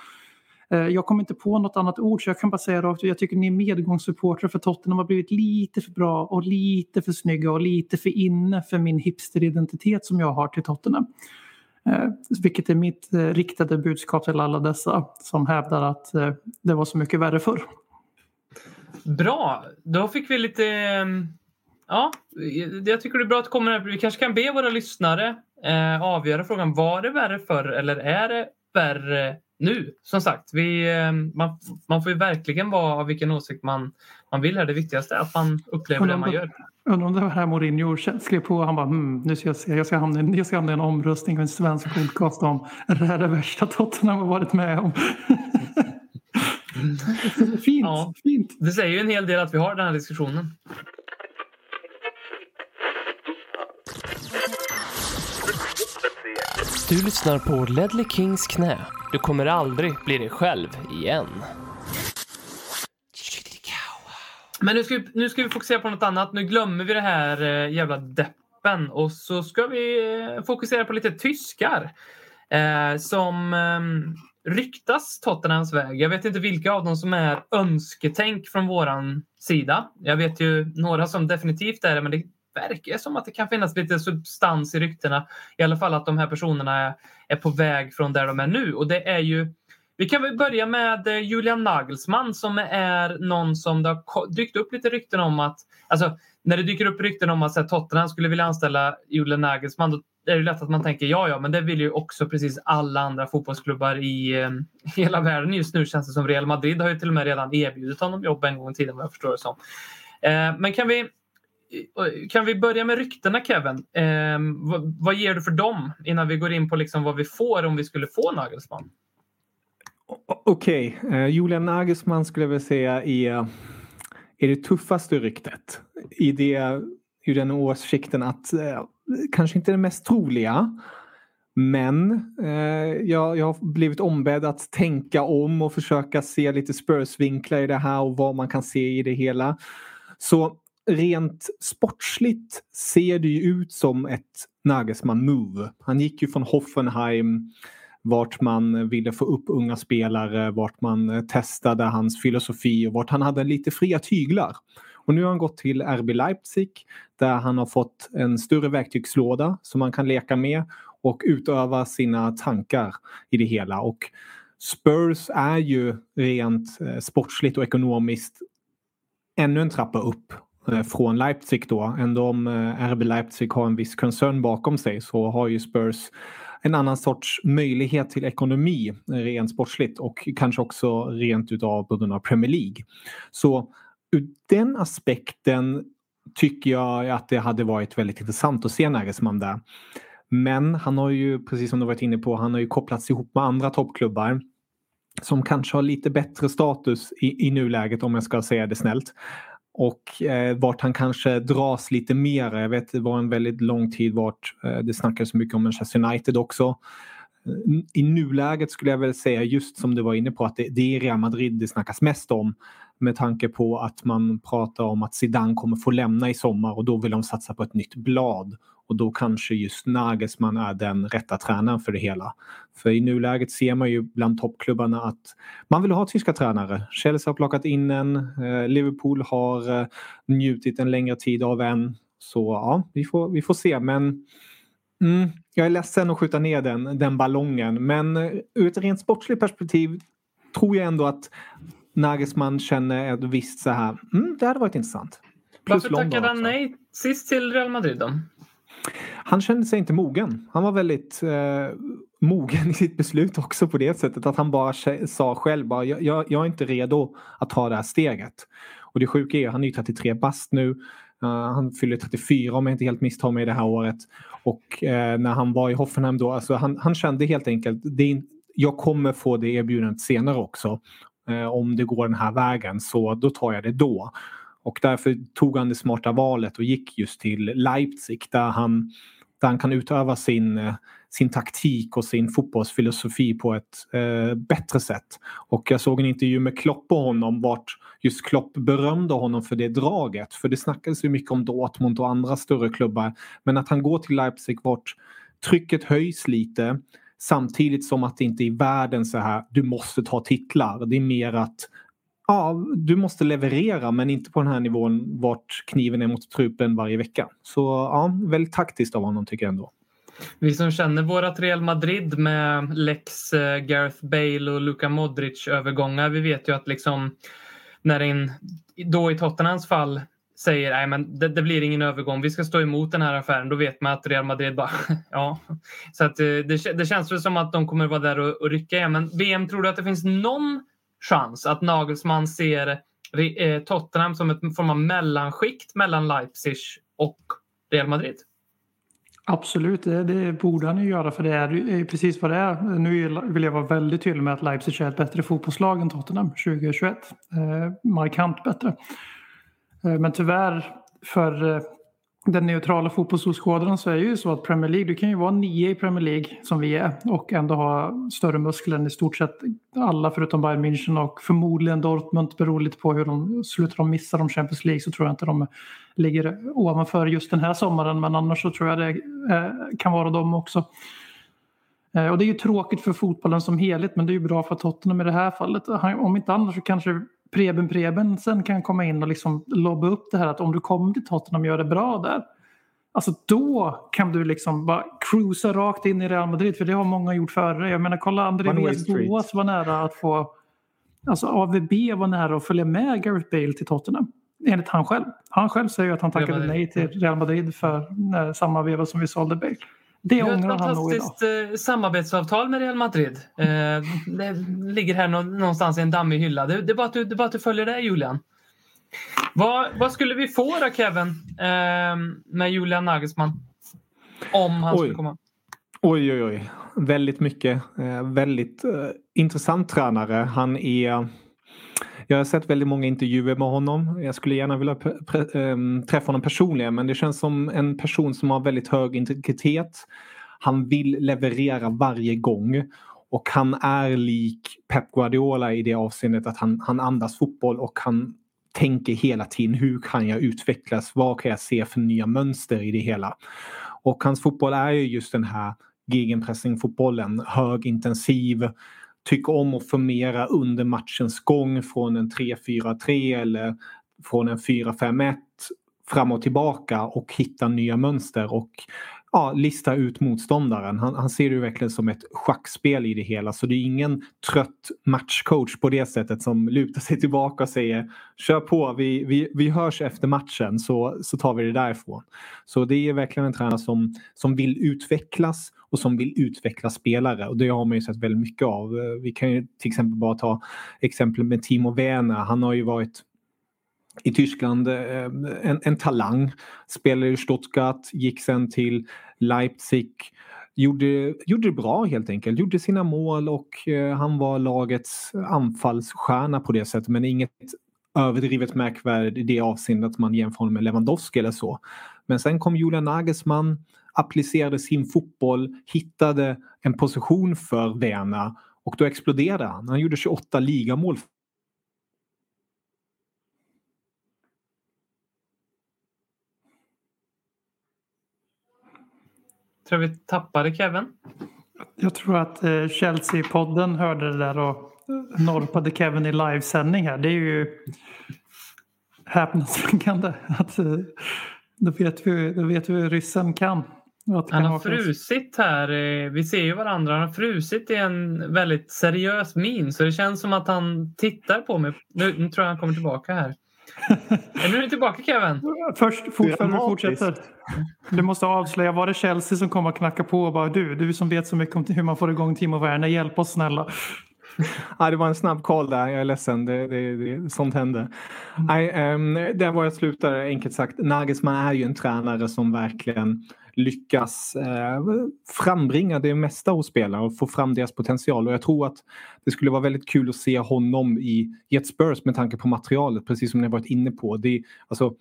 Eh, jag kommer inte på något annat ord så jag kan bara säga rakt Jag tycker ni är medgångssupportrar för Tottenham har blivit lite för bra och lite för snygga och lite för inne för min hipsteridentitet som jag har till Tottenham. Eh, vilket är mitt eh, riktade budskap till alla dessa som hävdar att eh, det var så mycket värre förr. Bra, då fick vi lite... Ehm, ja, jag tycker det är bra att du kommer här. Vi kanske kan be våra lyssnare eh, avgöra frågan. Var det värre förr eller är det värre nu? Som sagt, vi, eh, man, man får ju verkligen vara av vilken åsikt man, man vill här. Det viktigaste är att man upplever det man gör. Undrar om det var här Mourinho skrev på. Han bara, hmm, nu ska jag se, jag ska hamna, jag ska hamna i en omröstning med en svensk podcast om det är det värsta Tottenham har varit med om. <laughs> Fint, ja, fint. Det säger ju en hel del att vi har den här diskussionen. Du lyssnar på Ledley Kings knä. Du kommer aldrig bli dig själv igen. Men nu ska, vi, nu ska vi fokusera på något annat. Nu glömmer vi det här eh, jävla deppen och så ska vi eh, fokusera på lite tyskar. Eh, som eh, ryktas Tottenhams väg. Jag vet inte vilka av dem som är önsketänk från våran sida. Jag vet ju några som definitivt är det, men det verkar som att det kan finnas lite substans i ryktena. I alla fall att de här personerna är, är på väg från där de är nu. Och det är ju vi kan väl börja med eh, Julian Nagelsmann som är någon som det har dykt upp lite rykten om att... Alltså, när det dyker upp rykten om att Tottenham skulle vilja anställa Julian Nagelsmann då är det lätt att man tänker ja, ja, men det vill ju också precis alla andra fotbollsklubbar i eh, <laughs> hela världen just nu känns det som. Real Madrid har ju till och med redan erbjudit honom jobb en gång i tiden vad jag förstår det som. Eh, men kan vi, kan vi börja med ryktena Kevin? Eh, vad, vad, ger du för dem innan vi går in på liksom vad vi får om vi skulle få Nagelsmann? Okej, okay. Julian Nagelsmann skulle jag vilja säga är, är det tuffaste ryktet. I, det, i den åsikten att eh, kanske inte det mest troliga. Men eh, jag, jag har blivit ombedd att tänka om och försöka se lite Spurs-vinklar i det här och vad man kan se i det hela. Så rent sportsligt ser det ju ut som ett Nagelsmann-move. Han gick ju från Hoffenheim vart man ville få upp unga spelare, vart man eh, testade hans filosofi och vart han hade lite fria tyglar. Och nu har han gått till RB Leipzig där han har fått en större verktygslåda som man kan leka med och utöva sina tankar i det hela. Och Spurs är ju rent eh, sportsligt och ekonomiskt ännu en trappa upp Eh, från Leipzig då. Ändå om eh, RB Leipzig har en viss koncern bakom sig så har ju Spurs en annan sorts möjlighet till ekonomi eh, rent sportsligt och kanske också rent utav på grund av Premier League. Så ur den aspekten tycker jag att det hade varit väldigt intressant att se Nagelsmann där. Men han har ju, precis som du varit inne på, han har ju kopplats ihop med andra toppklubbar som kanske har lite bättre status i, i nuläget om jag ska säga det snällt. Och eh, vart han kanske dras lite mer. Jag vet det var en väldigt lång tid vart eh, det snackades mycket om Manchester United också. I nuläget skulle jag väl säga just som du var inne på att det, det är Real Madrid det snackas mest om med tanke på att man pratar om att Zidane kommer få lämna i sommar och då vill de satsa på ett nytt blad. Och då kanske just Nagelsmann är den rätta tränaren för det hela. För i nuläget ser man ju bland toppklubbarna att man vill ha tyska tränare. Chelsea har plockat in en, eh, Liverpool har eh, njutit en längre tid av en. Så ja, vi får, vi får se. Men mm, jag är ledsen att skjuta ner den, den ballongen. Men eh, ur ett rent sportsligt perspektiv tror jag ändå att Nagelsmann känner ett visst så här, mm, det hade varit intressant. Plus Varför tackade han nej sist till Real Madrid då? Han kände sig inte mogen. Han var väldigt eh, mogen i sitt beslut också på det sättet att han bara sa själv bara jag, jag är inte redo att ta det här steget. Och det sjuka är han är ju 33 bast nu. Uh, han fyller 34 om jag inte helt misstar mig det här året. Och uh, när han var i Hoffenheim då, alltså han, han kände helt enkelt det jag kommer få det erbjudandet senare också. Uh, om det går den här vägen så då tar jag det då. Och därför tog han det smarta valet och gick just till Leipzig där han, där han kan utöva sin, eh, sin taktik och sin fotbollsfilosofi på ett eh, bättre sätt. Och jag såg en intervju med Klopp på honom vart just Klopp berömde honom för det draget. För det snackades ju mycket om Dortmund och andra större klubbar. Men att han går till Leipzig vart trycket höjs lite samtidigt som att det inte är världen så här du måste ta titlar. Det är mer att ja, du måste leverera men inte på den här nivån vart kniven är mot trupen varje vecka. Så ja, väldigt taktiskt av honom tycker jag ändå. Vi som känner vårat Real Madrid med Lex, eh, Gareth Bale och Luka Modric övergångar. Vi vet ju att liksom när en, då i Tottenhams fall säger nej men det, det, blir ingen övergång, vi ska stå emot den här affären, då vet man att Real Madrid bara <laughs> ja. Så att eh, det, det känns väl som att de kommer vara där och, och rycka igen. Men VM, tror du att det finns någon chans att Nagelsmann ser eh, Tottenham som ett form av mellanskikt mellan Leipzig och Real Madrid? Absolut, det, det, borde han ju göra för det är ju precis vad det är. Nu vill jag vara väldigt tydlig med att Leipzig är ett bättre fotbollslag än Tottenham 2021. Eh, markant bättre. Eh, men tyvärr för eh, den neutrala fotbollsåskådaren så är det ju så att Premier League, du kan ju vara nio i Premier League som vi är och ändå ha större muskler än i stort sett alla förutom Bayern München och förmodligen Dortmund beror lite på hur de slutar de missar de Champions League så tror jag inte de ligger ovanför just den här sommaren men annars så tror jag det eh, kan vara de också. Eh, och det är ju tråkigt för fotbollen som helhet men det är ju bra för Tottenham i det här fallet. Om inte annars så kanske Preben Preben sen kan komma in och liksom lobba upp det här att om du kommer till Tottenham och gör det bra där. Alltså då kan du liksom bara cruisa rakt in i Real Madrid för det har många gjort före. Jag menar kolla André Boas var nära att få Alltså AVB var nära att följa med Gareth Bale till Tottenham. Enligt han själv. Han själv säger att han tackade nej till Real Madrid för när, samma veva som vi sålde Bale. Det ångrar han nog idag. ett fantastiskt eh, samarbetsavtal med Real Madrid. Eh, det ligger här någonstans i en dammig hylla. Det, är bara att du, bara att du följer det Julian. Vad, vad skulle vi få då Kevin eh, med Julian Nagelsmann? Om han oj. skulle komma. Oj, oj, oj. Väldigt mycket. Eh, väldigt intressant tränare. Han är jag har sett väldigt många intervjuer med honom. Jag skulle gärna vilja ehm, träffa honom personligen men det känns som en person som har väldigt hög integritet. Han vill leverera varje gång och han är lik Pep Guardiola i det avseendet att han, han andas fotboll och han tänker hela tiden hur kan jag utvecklas? Vad kan jag se för nya mönster i det hela? Och hans fotboll är ju just den här gegenpressing-fotbollen, högintensiv, tycka om att formera under matchens gång från en 3-4-3 eller från en 4-5-1 fram och tillbaka och hitta nya mönster. Och ja, lista ut motståndaren. Han, han ser det verkligen som ett schackspel i det hela så det är ingen trött matchcoach på det sättet som lutar sig tillbaka och säger kör på, vi, vi, vi hörs efter matchen så, så tar vi det därifrån. Så det är verkligen en tränare som, som vill utvecklas och som vill utveckla spelare och det har man ju sett väldigt mycket av. Eh, vi kan ju till exempel bara ta exempel med Timo Werner. Han har ju varit i Tyskland. Eh, en, en talang. Spelade i Stuttgart, gick sen till Leipzig. Gjorde, gjorde det bra helt enkelt. Gjorde sina mål och eh, han var lagets anfallsstjärna på det sättet men inget överdrivet märkvärdigt i det avseendet att man jämför honom med Lewandowski eller så. Men sen kom Julian Nagelsmann, applicerade sin fotboll, hittade en position för Werner och då exploderade han. Han gjorde 28 ligamål Tror vi tappade Kevin. Jag tror att eh, Chelsea-podden hörde det där och norpade Kevin i livesändning här. Det är ju häpnadsväckande. Att, eh, då, vet vi, då vet vi hur ryssen kan. Han har frusit här. Vi ser ju varandra. Han har frusit i en väldigt seriös min. Så det känns som att han tittar på mig. Nu, nu tror jag han kommer tillbaka här. <laughs> är du tillbaka Kevin? Först fortfarande fortsätter. Du måste avslöja. Var det Chelsea som kom och knackade på och bara du, du som vet så mycket om hur man får igång Timo Werner, hjälp oss snälla. <laughs> Ja, det var en snabb call där. Jag är ledsen. Det, det, det, sånt hände. Mm. Nej, um, där var jag slutar enkelt sagt. Nagelsmann är ju en tränare som verkligen lyckas eh, frambringa det mesta hos spelare och få fram deras potential. Och jag tror att det skulle vara väldigt kul att se honom i, i ett Spurs med tanke på materialet, precis som ni varit inne på. Det, alltså,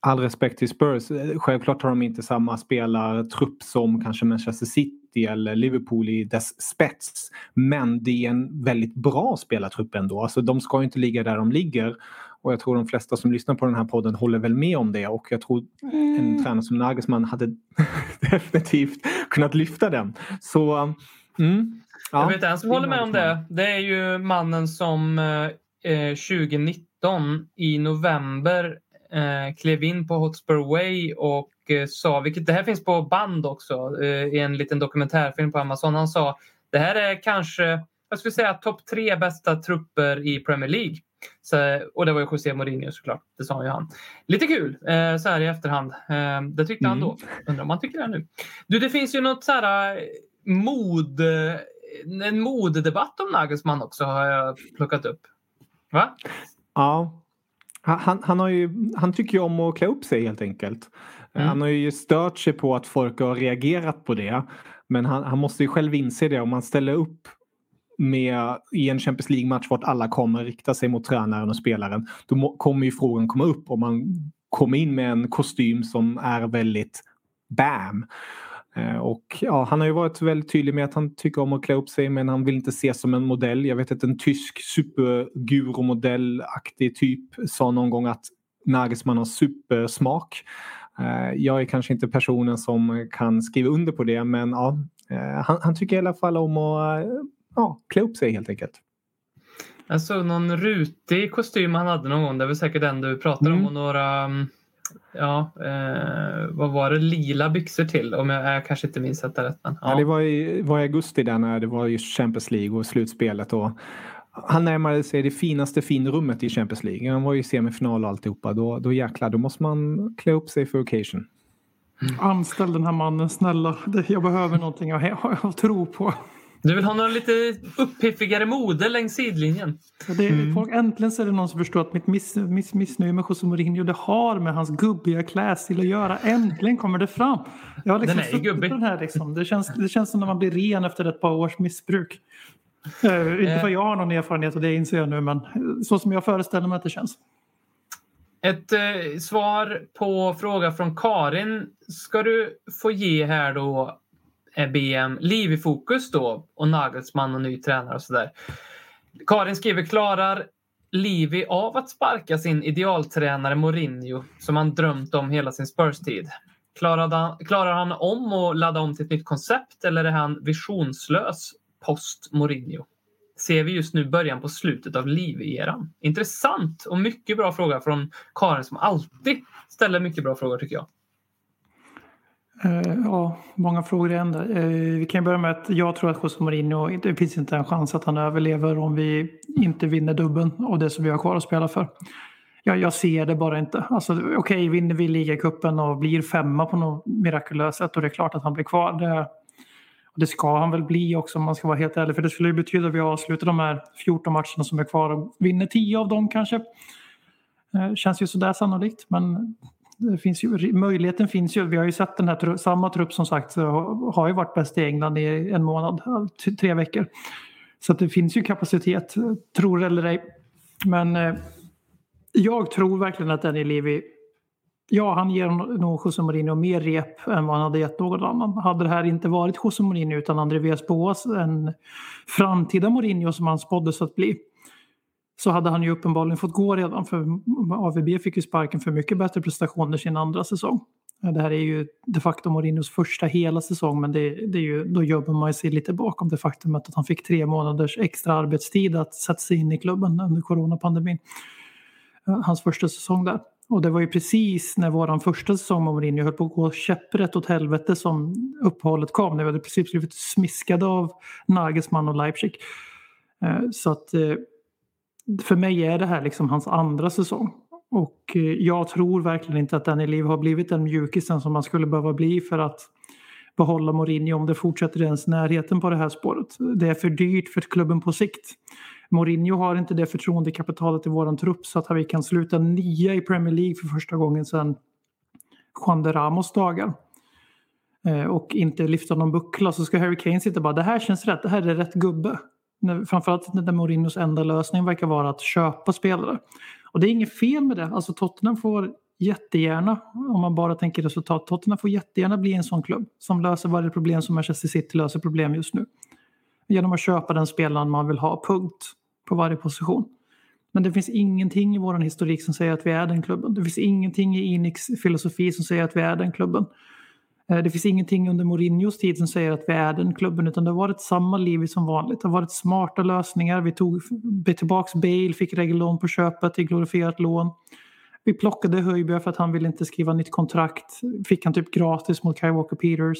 all respekt till Spurs, självklart har de inte samma spelartrupp som kanske Manchester City eller Liverpool i dess spets. Men det är en väldigt bra spelartrupp ändå. Alltså de ska inte ligga där de ligger. Och jag tror de flesta som lyssnar på den här podden håller väl med om det och jag tror en mm. tränare som Nagelsmann hade <laughs> definitivt kunnat lyfta den. Så mm, ja, Jag vet en som håller med om det. Det är ju mannen som eh, 2019 i november eh, klev in på Hotspur Way och eh, sa, vilket det här finns på band också eh, i en liten dokumentärfilm på Amazon. Han sa det här är kanske, jag skulle säga topp tre bästa trupper i Premier League. Så, och det var ju José Mourinho såklart. Det sa ju han. Lite kul eh, så här i efterhand. Eh, det tyckte mm. han då. Undrar om han tycker det nu. Du, det finns ju något så här eh, mod, en modedebatt om Nagelsmann också har jag plockat upp. Va? Ja. Han, han, har ju, han tycker ju om att klä upp sig helt enkelt. Mm. Han har ju stört sig på att folk har reagerat på det. Men han, han måste ju själv inse det. Om man ställer upp med, i en Champions League-match vart alla kommer rikta sig mot tränaren och spelaren. Då må, kommer ju frågan komma upp om man kommer in med en kostym som är väldigt BAM. Eh, och ja, han har ju varit väldigt tydlig med att han tycker om att klä upp sig men han vill inte ses som en modell. Jag vet att en tysk supergurumodellaktig typ sa någon gång att Nagelsmann har supersmak. Eh, jag är kanske inte personen som kan skriva under på det men ja, eh, han, han tycker i alla fall om att ja, klä upp sig helt enkelt. Jag såg någon rutig kostym han hade någon gång. Det väl säkert den du pratar mm. om. Och några, mm, ja, eh, vad var det, lila byxor till om jag, jag kanske inte minns detta rätt. Men, ja. ja. det var i, var i augusti där när det var just Champions League och slutspelet. Och han närmade sig det finaste finrummet i Champions League. Han var ju i semifinal och alltihopa. Då, då jäklar, då måste man klä upp sig för occasion. Mm. Anställ den här mannen, snälla. Jag behöver någonting att tro på. Du vill ha något lite uppiffigare mode längs sidlinjen. Det är, mm. folk, äntligen så är det någon som förstår att mitt miss, miss, missnöje med José Mourinho det har med hans gubbiga klädstil att göra. Äntligen kommer det fram. Jag har liksom Den är gubbig. Den här liksom. det, känns, det känns som när man blir ren efter ett par års missbruk. Uh, inte för att jag har någon erfarenhet av det inser jag nu men så som jag föreställer mig att det känns. Ett eh, svar på fråga från Karin ska du få ge här då Eh, BM Liv i fokus då och Nagelsmann och ny tränare och sådär. Karin skriver, klarar Livi av att sparka sin idealtränare Mourinho som han drömt om hela sin Spurs-tid? Klarar klarar han om att ladda om till ett nytt koncept eller är han visionslös post Mourinho? Ser vi just nu början på slutet av Livi-eran? Intressant och mycket bra fråga från Karin som alltid ställer mycket bra frågor tycker jag. Uh, ja, många frågor i en där. Uh, vi kan börja med att jag tror att José Mourinho, det finns inte en chans att han överlever om vi inte vinner dubben av det som vi har kvar att spela för. Jag, jag ser det bara inte. Alltså, Okej, okay, vinner vi ligacupen och blir femma på något mirakulöst sätt och det är klart att han blir kvar. Det, det ska han väl bli också om man ska vara helt ärlig. För det skulle ju betyda att vi avslutar de här 14 matcherna som är kvar och vinner 10 av dem kanske. Eh, känns ju sådär sannolikt men det finns ju, möjligheten finns ju. Vi har ju sett den här samma trupp som sagt har ju varit bäst i England i en månad, tre veckor. Så att det finns ju kapacitet, tror eller ej. Men eh, jag tror verkligen att Daniel Levy Ja, han ger nog José Mourinho mer rep än vad han hade gett någon annan. Hade det här inte varit José Mourinho utan Andreas Boas, en framtida Mourinho som han spåddes att bli, så hade han ju uppenbarligen fått gå redan för AVB fick ju sparken för mycket bättre prestationer sin andra säsong. Eh, det här är ju de facto Mourinhos första hela säsong men det, det är ju, då jobbar man sig lite bakom det faktumet att han fick tre månaders extra arbetstid att sätta sig in i klubben under coronapandemin. Eh, hans första säsong där. Och det var ju precis när vår första säsong med Mourinho höll på att gå käpprätt åt helvete som uppehållet kom. När vi hade precis blivit smiskade av Nagelsmann och Leipzig. Eh, så att för mig är det här liksom hans andra säsong. Och eh, jag tror verkligen inte att Danny Liv har blivit den mjukisen som man skulle behöva bli för att behålla Mourinho om det fortsätter ens närheten på det här spåret. Det är för dyrt för klubben på sikt. Mourinho har inte det förtroendekapitalet i våran trupp så att vi kan sluta nia i Premier League för första gången sedan Juan de Ramos dagar. Eh, och inte lyfta någon buckla så ska Harry Kane sitta och bara det här känns rätt, det här är rätt gubbe. Framförallt när Mourinhos enda lösning verkar vara att köpa spelare. Och det är inget fel med det. Alltså Tottenham får jättegärna, om man bara tänker resultat, Tottenham får jättegärna bli en sån klubb som löser varje problem som Manchester City löser problem just nu. Genom att köpa den spelaren man vill ha, punkt, på varje position. Men det finns ingenting i vår historik som säger att vi är den klubben. Det finns ingenting i Inix filosofi som säger att vi är den klubben. Eh, det finns ingenting under Mourinhos tid som säger att vi är den klubben utan det har varit samma liv som vanligt. Det har varit smarta lösningar. Vi tog tillbaka Bale, fick regellån på köpet i glorifierat lån. Vi plockade Höjbjerg för att han ville inte skriva nytt kontrakt. Fick han typ gratis mot Kyle Walker Peters.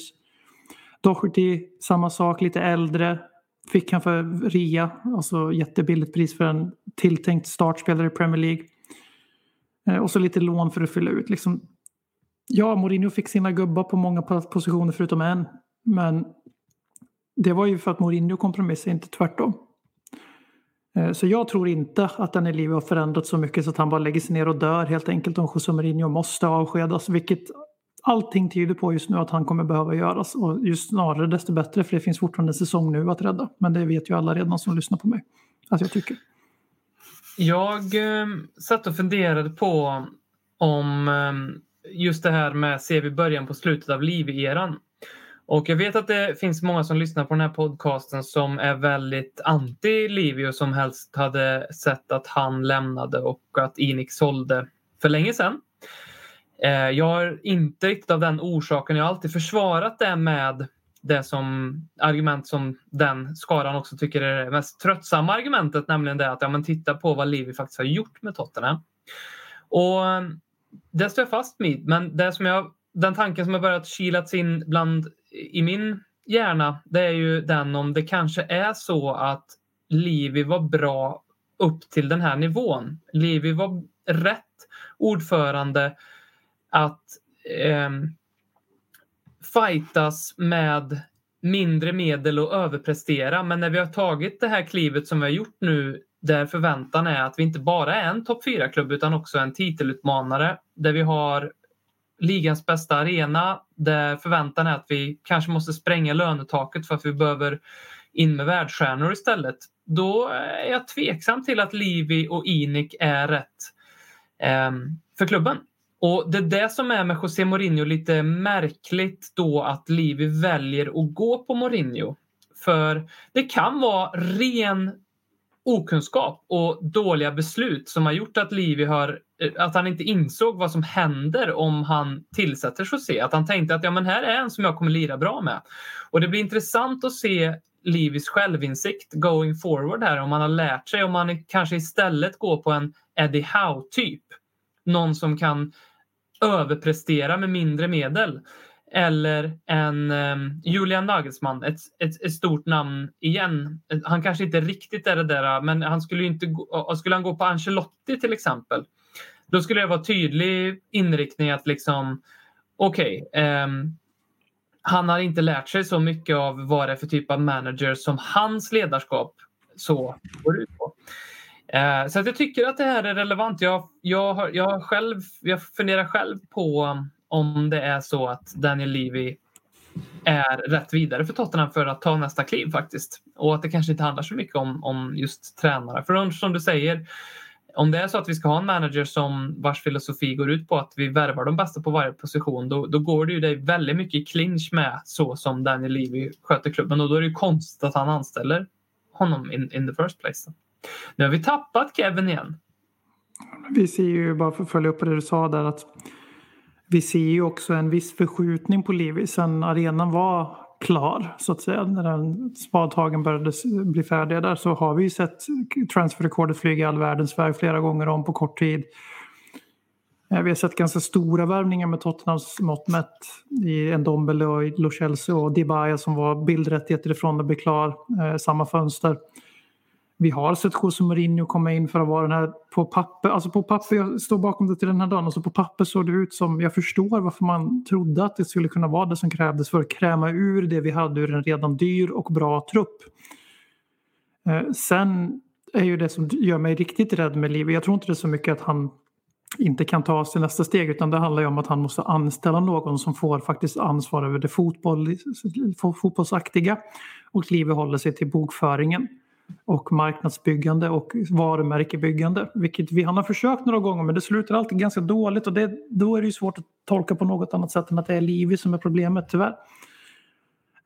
Doherty, samma sak, lite äldre. Fick han för ria, alltså jättebilligt pris för en tilltänkt startspelare i Premier League. Eh, och så lite lån för att fylla ut. Liksom, Ja, Mourinho fick sina gubbar på många positioner förutom en. Men det var ju för att Mourinho kompromissade, inte tvärtom. Eh, så jag tror inte att den livet har förändrats så mycket så att han bara lägger sig ner och dör helt enkelt om José Mourinho måste avskedas. Vilket allting tyder på just nu att han kommer behöva göras. Och just snarare desto bättre för det finns fortfarande en säsong nu att rädda. Men det vet ju alla redan som lyssnar på mig att jag tycker. Jag eh, satt och funderade på om eh, just det här med ser vi början på slutet av liv-eran. Och jag vet att det finns många som lyssnar på den här podcasten som är väldigt anti Livio och som helst hade sett att han lämnade och att Inix sålde för länge sedan. Eh, jag har inte riktigt av den orsaken. Jag har alltid försvarat det med det som argument som den skaran också tycker är det mest tröttsamma argumentet, nämligen det att ja, men titta på vad Livio faktiskt har gjort med Tottenham. Och det står jag fast vid. Men det som jag, den tanken som har börjat kilats in bland i min hjärna det är ju den om det kanske är så att Livi var bra upp till den här nivån. Livi var rätt ordförande att eh, fightas med mindre medel och överprestera. Men när vi har tagit det här klivet som vi har gjort nu där förväntan är att vi inte bara är en topp 4-klubb utan också en titelutmanare där vi har ligans bästa arena där förväntan är att vi kanske måste spränga lönetaket för att vi behöver in med världsstjärnor istället. Då är jag tveksam till att Livi och Inik är rätt eh, för klubben. Och det är det som är med José Mourinho lite märkligt då att Livi väljer att gå på Mourinho. För det kan vara ren okunskap och dåliga beslut som har gjort att Livi har eh, att han inte insåg vad som händer om han tillsätter José. Att han tänkte att ja, men här är en som jag kommer lira bra med. Och det blir intressant att se Livis självinsikt going forward här. Om han har lärt sig, om han kanske istället går på en Eddie Howe-typ. Någon som kan överprestera med mindre medel. Eller en um, Julian Nagelsmann, ett, ett, ett, stort namn igen. Han kanske inte riktigt är det där, men han skulle inte gå, skulle han gå på Ancelotti till exempel. Då skulle det vara tydlig inriktning att liksom okej, okay, um, han har inte lärt sig så mycket av vad det är för typ av manager som hans ledarskap så går ut på. Eh, så att jag tycker att det här är relevant. Jag, jag, jag, själv, jag funderar själv på om det är så att Daniel Levy är rätt vidare för Tottenham för att ta nästa kliv faktiskt. Och att det kanske inte handlar så mycket om, om just tränare. För som du säger, om det är så att vi ska ha en manager som vars filosofi går ut på att vi värvar de bästa på varje position, då, då går det ju dig väldigt mycket i clinch med så som Daniel Levy sköter klubben och då är det ju konstigt att han anställer honom in, in the first place. Nu har vi tappat Kevin igen. Vi ser ju, bara för att följa upp på det du sa där, att vi ser ju också en viss förskjutning på Levi sen arenan var klar så att säga. När den spadtagen började bli färdiga där så har vi ju sett transferrekordet flyga all världens väg flera gånger om på kort tid. Eh, vi har sett ganska stora värvningar med Tottenhams mått mätt i Ndombele och Lo Celso och Dibaya som var bildrättigheter ifrån att bli klar. Eh, samma fönster. Vi har sett José Mourinho komma in för att vara den här på papper. Alltså på papper, jag står bakom det till den här dagen. Alltså på papper såg det ut som, jag förstår varför man trodde att det skulle kunna vara det som krävdes för att kräma ur det vi hade ur en redan dyr och bra trupp. Eh, sen är ju det som gör mig riktigt rädd med livet, jag tror inte det är så mycket att han inte kan ta sig nästa steg utan det handlar ju om att han måste anställa någon som får faktiskt ansvar över det fotboll, fotbollsaktiga och Live håller sig till bokföringen och marknadsbyggande och varumärkebyggande. Vilket vi, han har försökt några gånger men det slutar alltid ganska dåligt och det, då är det svårt att tolka på något annat sätt än att det är Livi som är problemet tyvärr.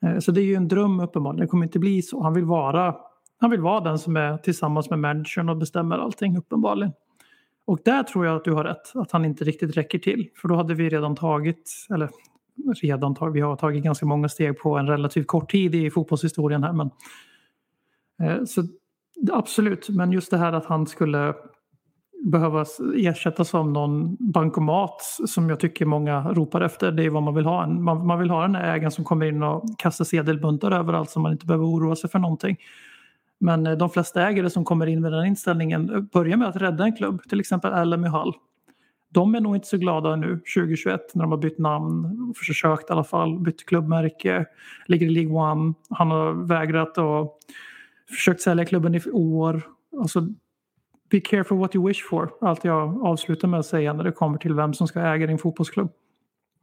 Eh, så det är ju en dröm uppenbarligen, det kommer inte bli så. Han vill vara, han vill vara den som är tillsammans med managern och bestämmer allting uppenbarligen. Och där tror jag att du har rätt, att han inte riktigt räcker till. För då hade vi redan tagit, eller redan tagit, vi har tagit ganska många steg på en relativt kort tid i fotbollshistorien här. Men Eh, så absolut, men just det här att han skulle behöva ersättas av någon bankomat som jag tycker många ropar efter. Det är vad man vill ha. Man, man vill ha den där ägaren som kommer in och kastar sedelbuntar överallt så man inte behöver oroa sig för någonting. Men eh, de flesta ägare som kommer in med den inställningen eh, börjar med att rädda en klubb, till exempel LM Hall. De är nog inte så glada nu 2021 när de har bytt namn, försökt i alla fall, bytt klubbmärke, ligger i League One. Han har vägrat att försökt sälja klubben i år. Alltså, be careful what you wish for. Allt jag avslutar med att säga när det kommer till vem som ska äga din fotbollsklubb.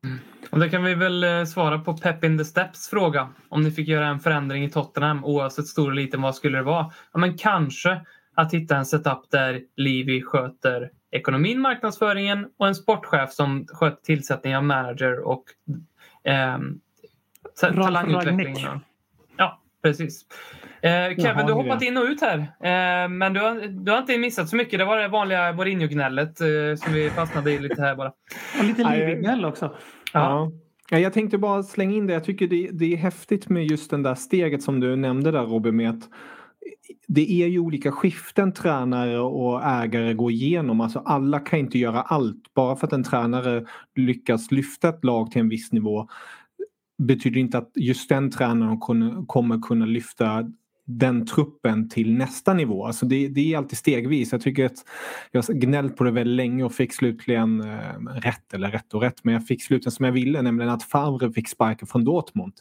Mm. Och det kan vi väl eh, svara på Pep in the Steps fråga. Om ni fick göra en förändring i Tottenham oavsett stor eller liten, vad skulle det vara? Ja, men kanske att hitta en setup där Livi sköter ekonomin, marknadsföringen och en sportchef som sköter tillsättning av manager och eh, talangutvecklingen. Ja, precis. Eh, Kevin, Jaha, du har hoppat in och ut här. Eh, men du har, du har inte missat så mycket. Det var det vanliga Mourinho-gnället eh, som vi fastnade i lite här bara. <laughs> Och lite Livi-gnäll också. Ja. ja. Jag tänkte bara slänga in det. Jag tycker det, det är häftigt med just det där steget som du nämnde där Robin med att det är ju olika skiften tränare och ägare går igenom. Alltså alla kan inte göra allt. Bara för att en tränare lyckas lyfta ett lag till en viss nivå betyder inte att just den tränaren kommer kunna lyfta den truppen till nästa nivå. Alltså det, det, är alltid stegvis. Jag tycker att jag har gnällt på det väldigt länge och fick slutligen eh, rätt, eller rätt och rätt, men jag fick slutligen som jag ville, nämligen att Favre fick sparken från Dortmund.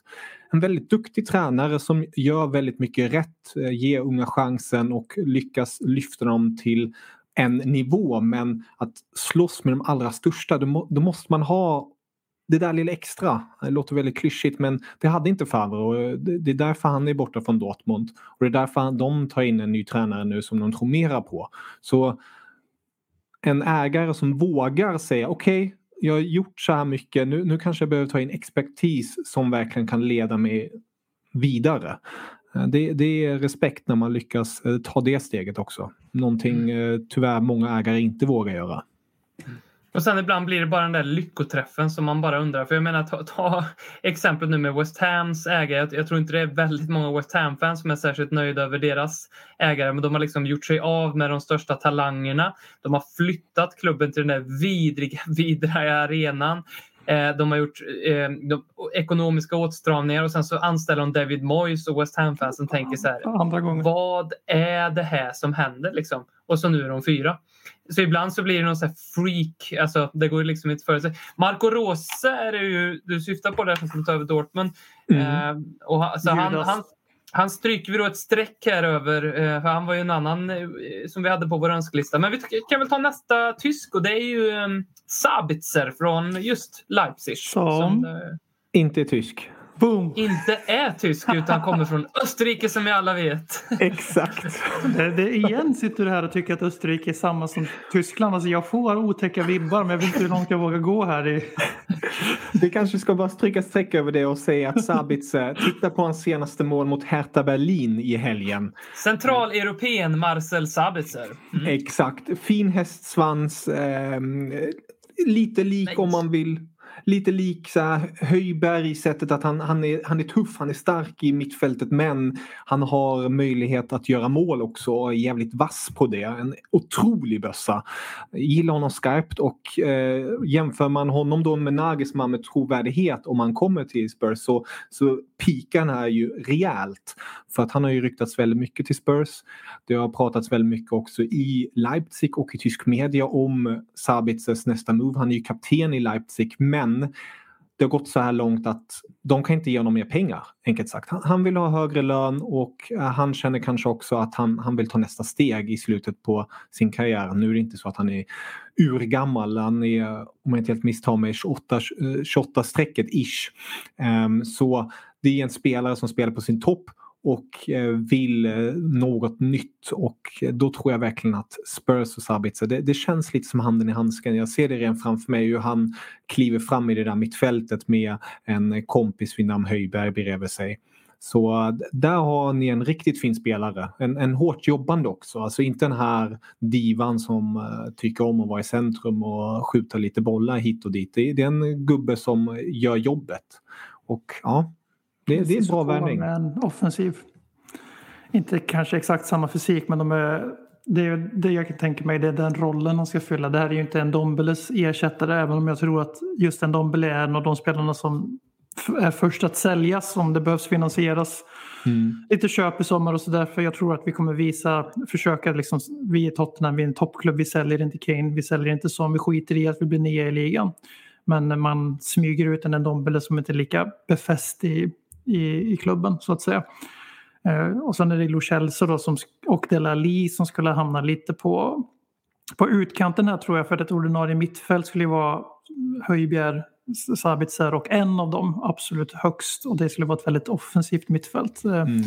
En väldigt duktig tränare som gör väldigt mycket rätt, eh, ger unga chansen och lyckas lyfta dem till en nivå men att slåss med de allra största då, må, då måste man ha det där lilla extra, det låter väldigt klyschigt men det hade inte Favre och det är därför han är borta från Dortmund. Och det är därför de tar in en ny tränare nu som de tror mera på. Så en ägare som vågar säga okej, okay, jag har gjort så här mycket, nu, nu kanske jag behöver ta in expertis som verkligen kan leda mig vidare. Det, det, är respekt när man lyckas eh, ta det steget också. Någonting mm. Eh, tyvärr många ägare inte vågar göra. Och sen ibland blir det bara den där lyckoträffen som man bara undrar. För jag menar, ta, ta exemplet nu med West Hams ägare. Jag, jag, tror inte det är väldigt många West Ham-fans som är särskilt nöjda över deras ägare. Men de har liksom gjort sig av med de största talangerna. De har flyttat klubben till den där vidriga, <laughs> vidriga arenan. Eh, de har gjort eh, de, ekonomiska åtstramningar och sen så anställer de David Moyes och West Ham-fansen tänker så här. Vad är det här som händer liksom? Och så nu är de fyra. Så ibland så blir det någon sån freak, alltså det går liksom inte för sig. Marco Rose är det ju du syftar på där som tar över Dortmund. Mm. Eh, och, så han, han, han stryker vi då ett streck här över, eh, för han var ju en annan eh, som vi hade på vår önskelista. Men vi kan väl ta nästa tysk och det är ju um, Sabitzer från just Leipzig. Som? som eh, Inte tysk. Boom! inte är tysk utan kommer från Österrike som vi alla vet. Exakt. Det, det, igen sitter du här och tycker att Österrike är samma som Tyskland. Alltså jag får otäcka vibbar men jag vet inte hur långt jag vågar gå här. I... Vi kanske ska bara stryka streck över det och säga att Sabitzer, titta på hans senaste mål mot Hertha Berlin i helgen. Centraleuropén Marcel Sabitzer. Mm. Exakt. Fin hästsvans. Eh, lite lik Nej. om man vill. Lite lik så här, Höjberg i sättet att han, han, är, han är tuff, han är stark i mittfältet men han har möjlighet att göra mål också och är jävligt vass på det. En otrolig bössa. Gillar honom skarpt och eh, jämför man honom då med Nagelsmann med trovärdighet om han kommer till Spurs så, så pikar han här ju rejält. För att han har ju ryktats väldigt mycket till Spurs. Det har pratats väldigt mycket också i Leipzig och i tysk media om Sabitzers nästa move. Han är ju kapten i Leipzig men men det har gått så här långt att de kan inte ge honom mer pengar, enkelt sagt. Han, han vill ha högre lön och eh, han känner kanske också att han, han vill ta nästa steg i slutet på sin karriär. Nu är det inte så att han är urgammal, han är, om jag inte helt misstar mig, 28, eh, 28-strecket ish. Um, ehm, så det är en spelare som spelar på sin topp och eh, vill eh, något nytt och eh, då tror jag verkligen att Spurs och Sabitzer, det, det känns lite som handen i handsken. Jag ser det redan framför mig hur han kliver fram i det där mittfältet med en kompis vid namn Höjberg bredvid sig. Så där har ni en riktigt fin spelare. En, en hårt jobbande också. Alltså inte den här divan som tycker om att vara i centrum och skjuta lite bollar hit och dit. Det, det är en gubbe som gör jobbet. Och ja, det, det är en bra värvning. En offensiv. Inte kanske exakt samma fysik men de är, det, är, det jag kan tänka mig det är den rollen de ska fylla. Det här är ju inte en Dombeles ersättare även om jag tror att just en Dombele är en av de spelarna som är först att säljas om det behövs finansieras. Mm. Lite köp i sommar och så därför jag tror att vi kommer visa, försöka liksom, vi är Tottenham, vi är en toppklubb, vi säljer inte Kane, vi säljer inte som, vi skiter i att vi blir nia i ligan. Men man smyger ut en Dombele som inte är lika befäst i, i, i klubben så att säga. Eh, och sen är det Lo Celso då som, och Delali som skulle hamna lite på, på utkanten här tror jag för att ett ordinarie mittfält skulle ju vara Höjbjerg, Sabitzer och en av dem absolut högst och det skulle vara ett väldigt offensivt mittfält. Eh, Mm.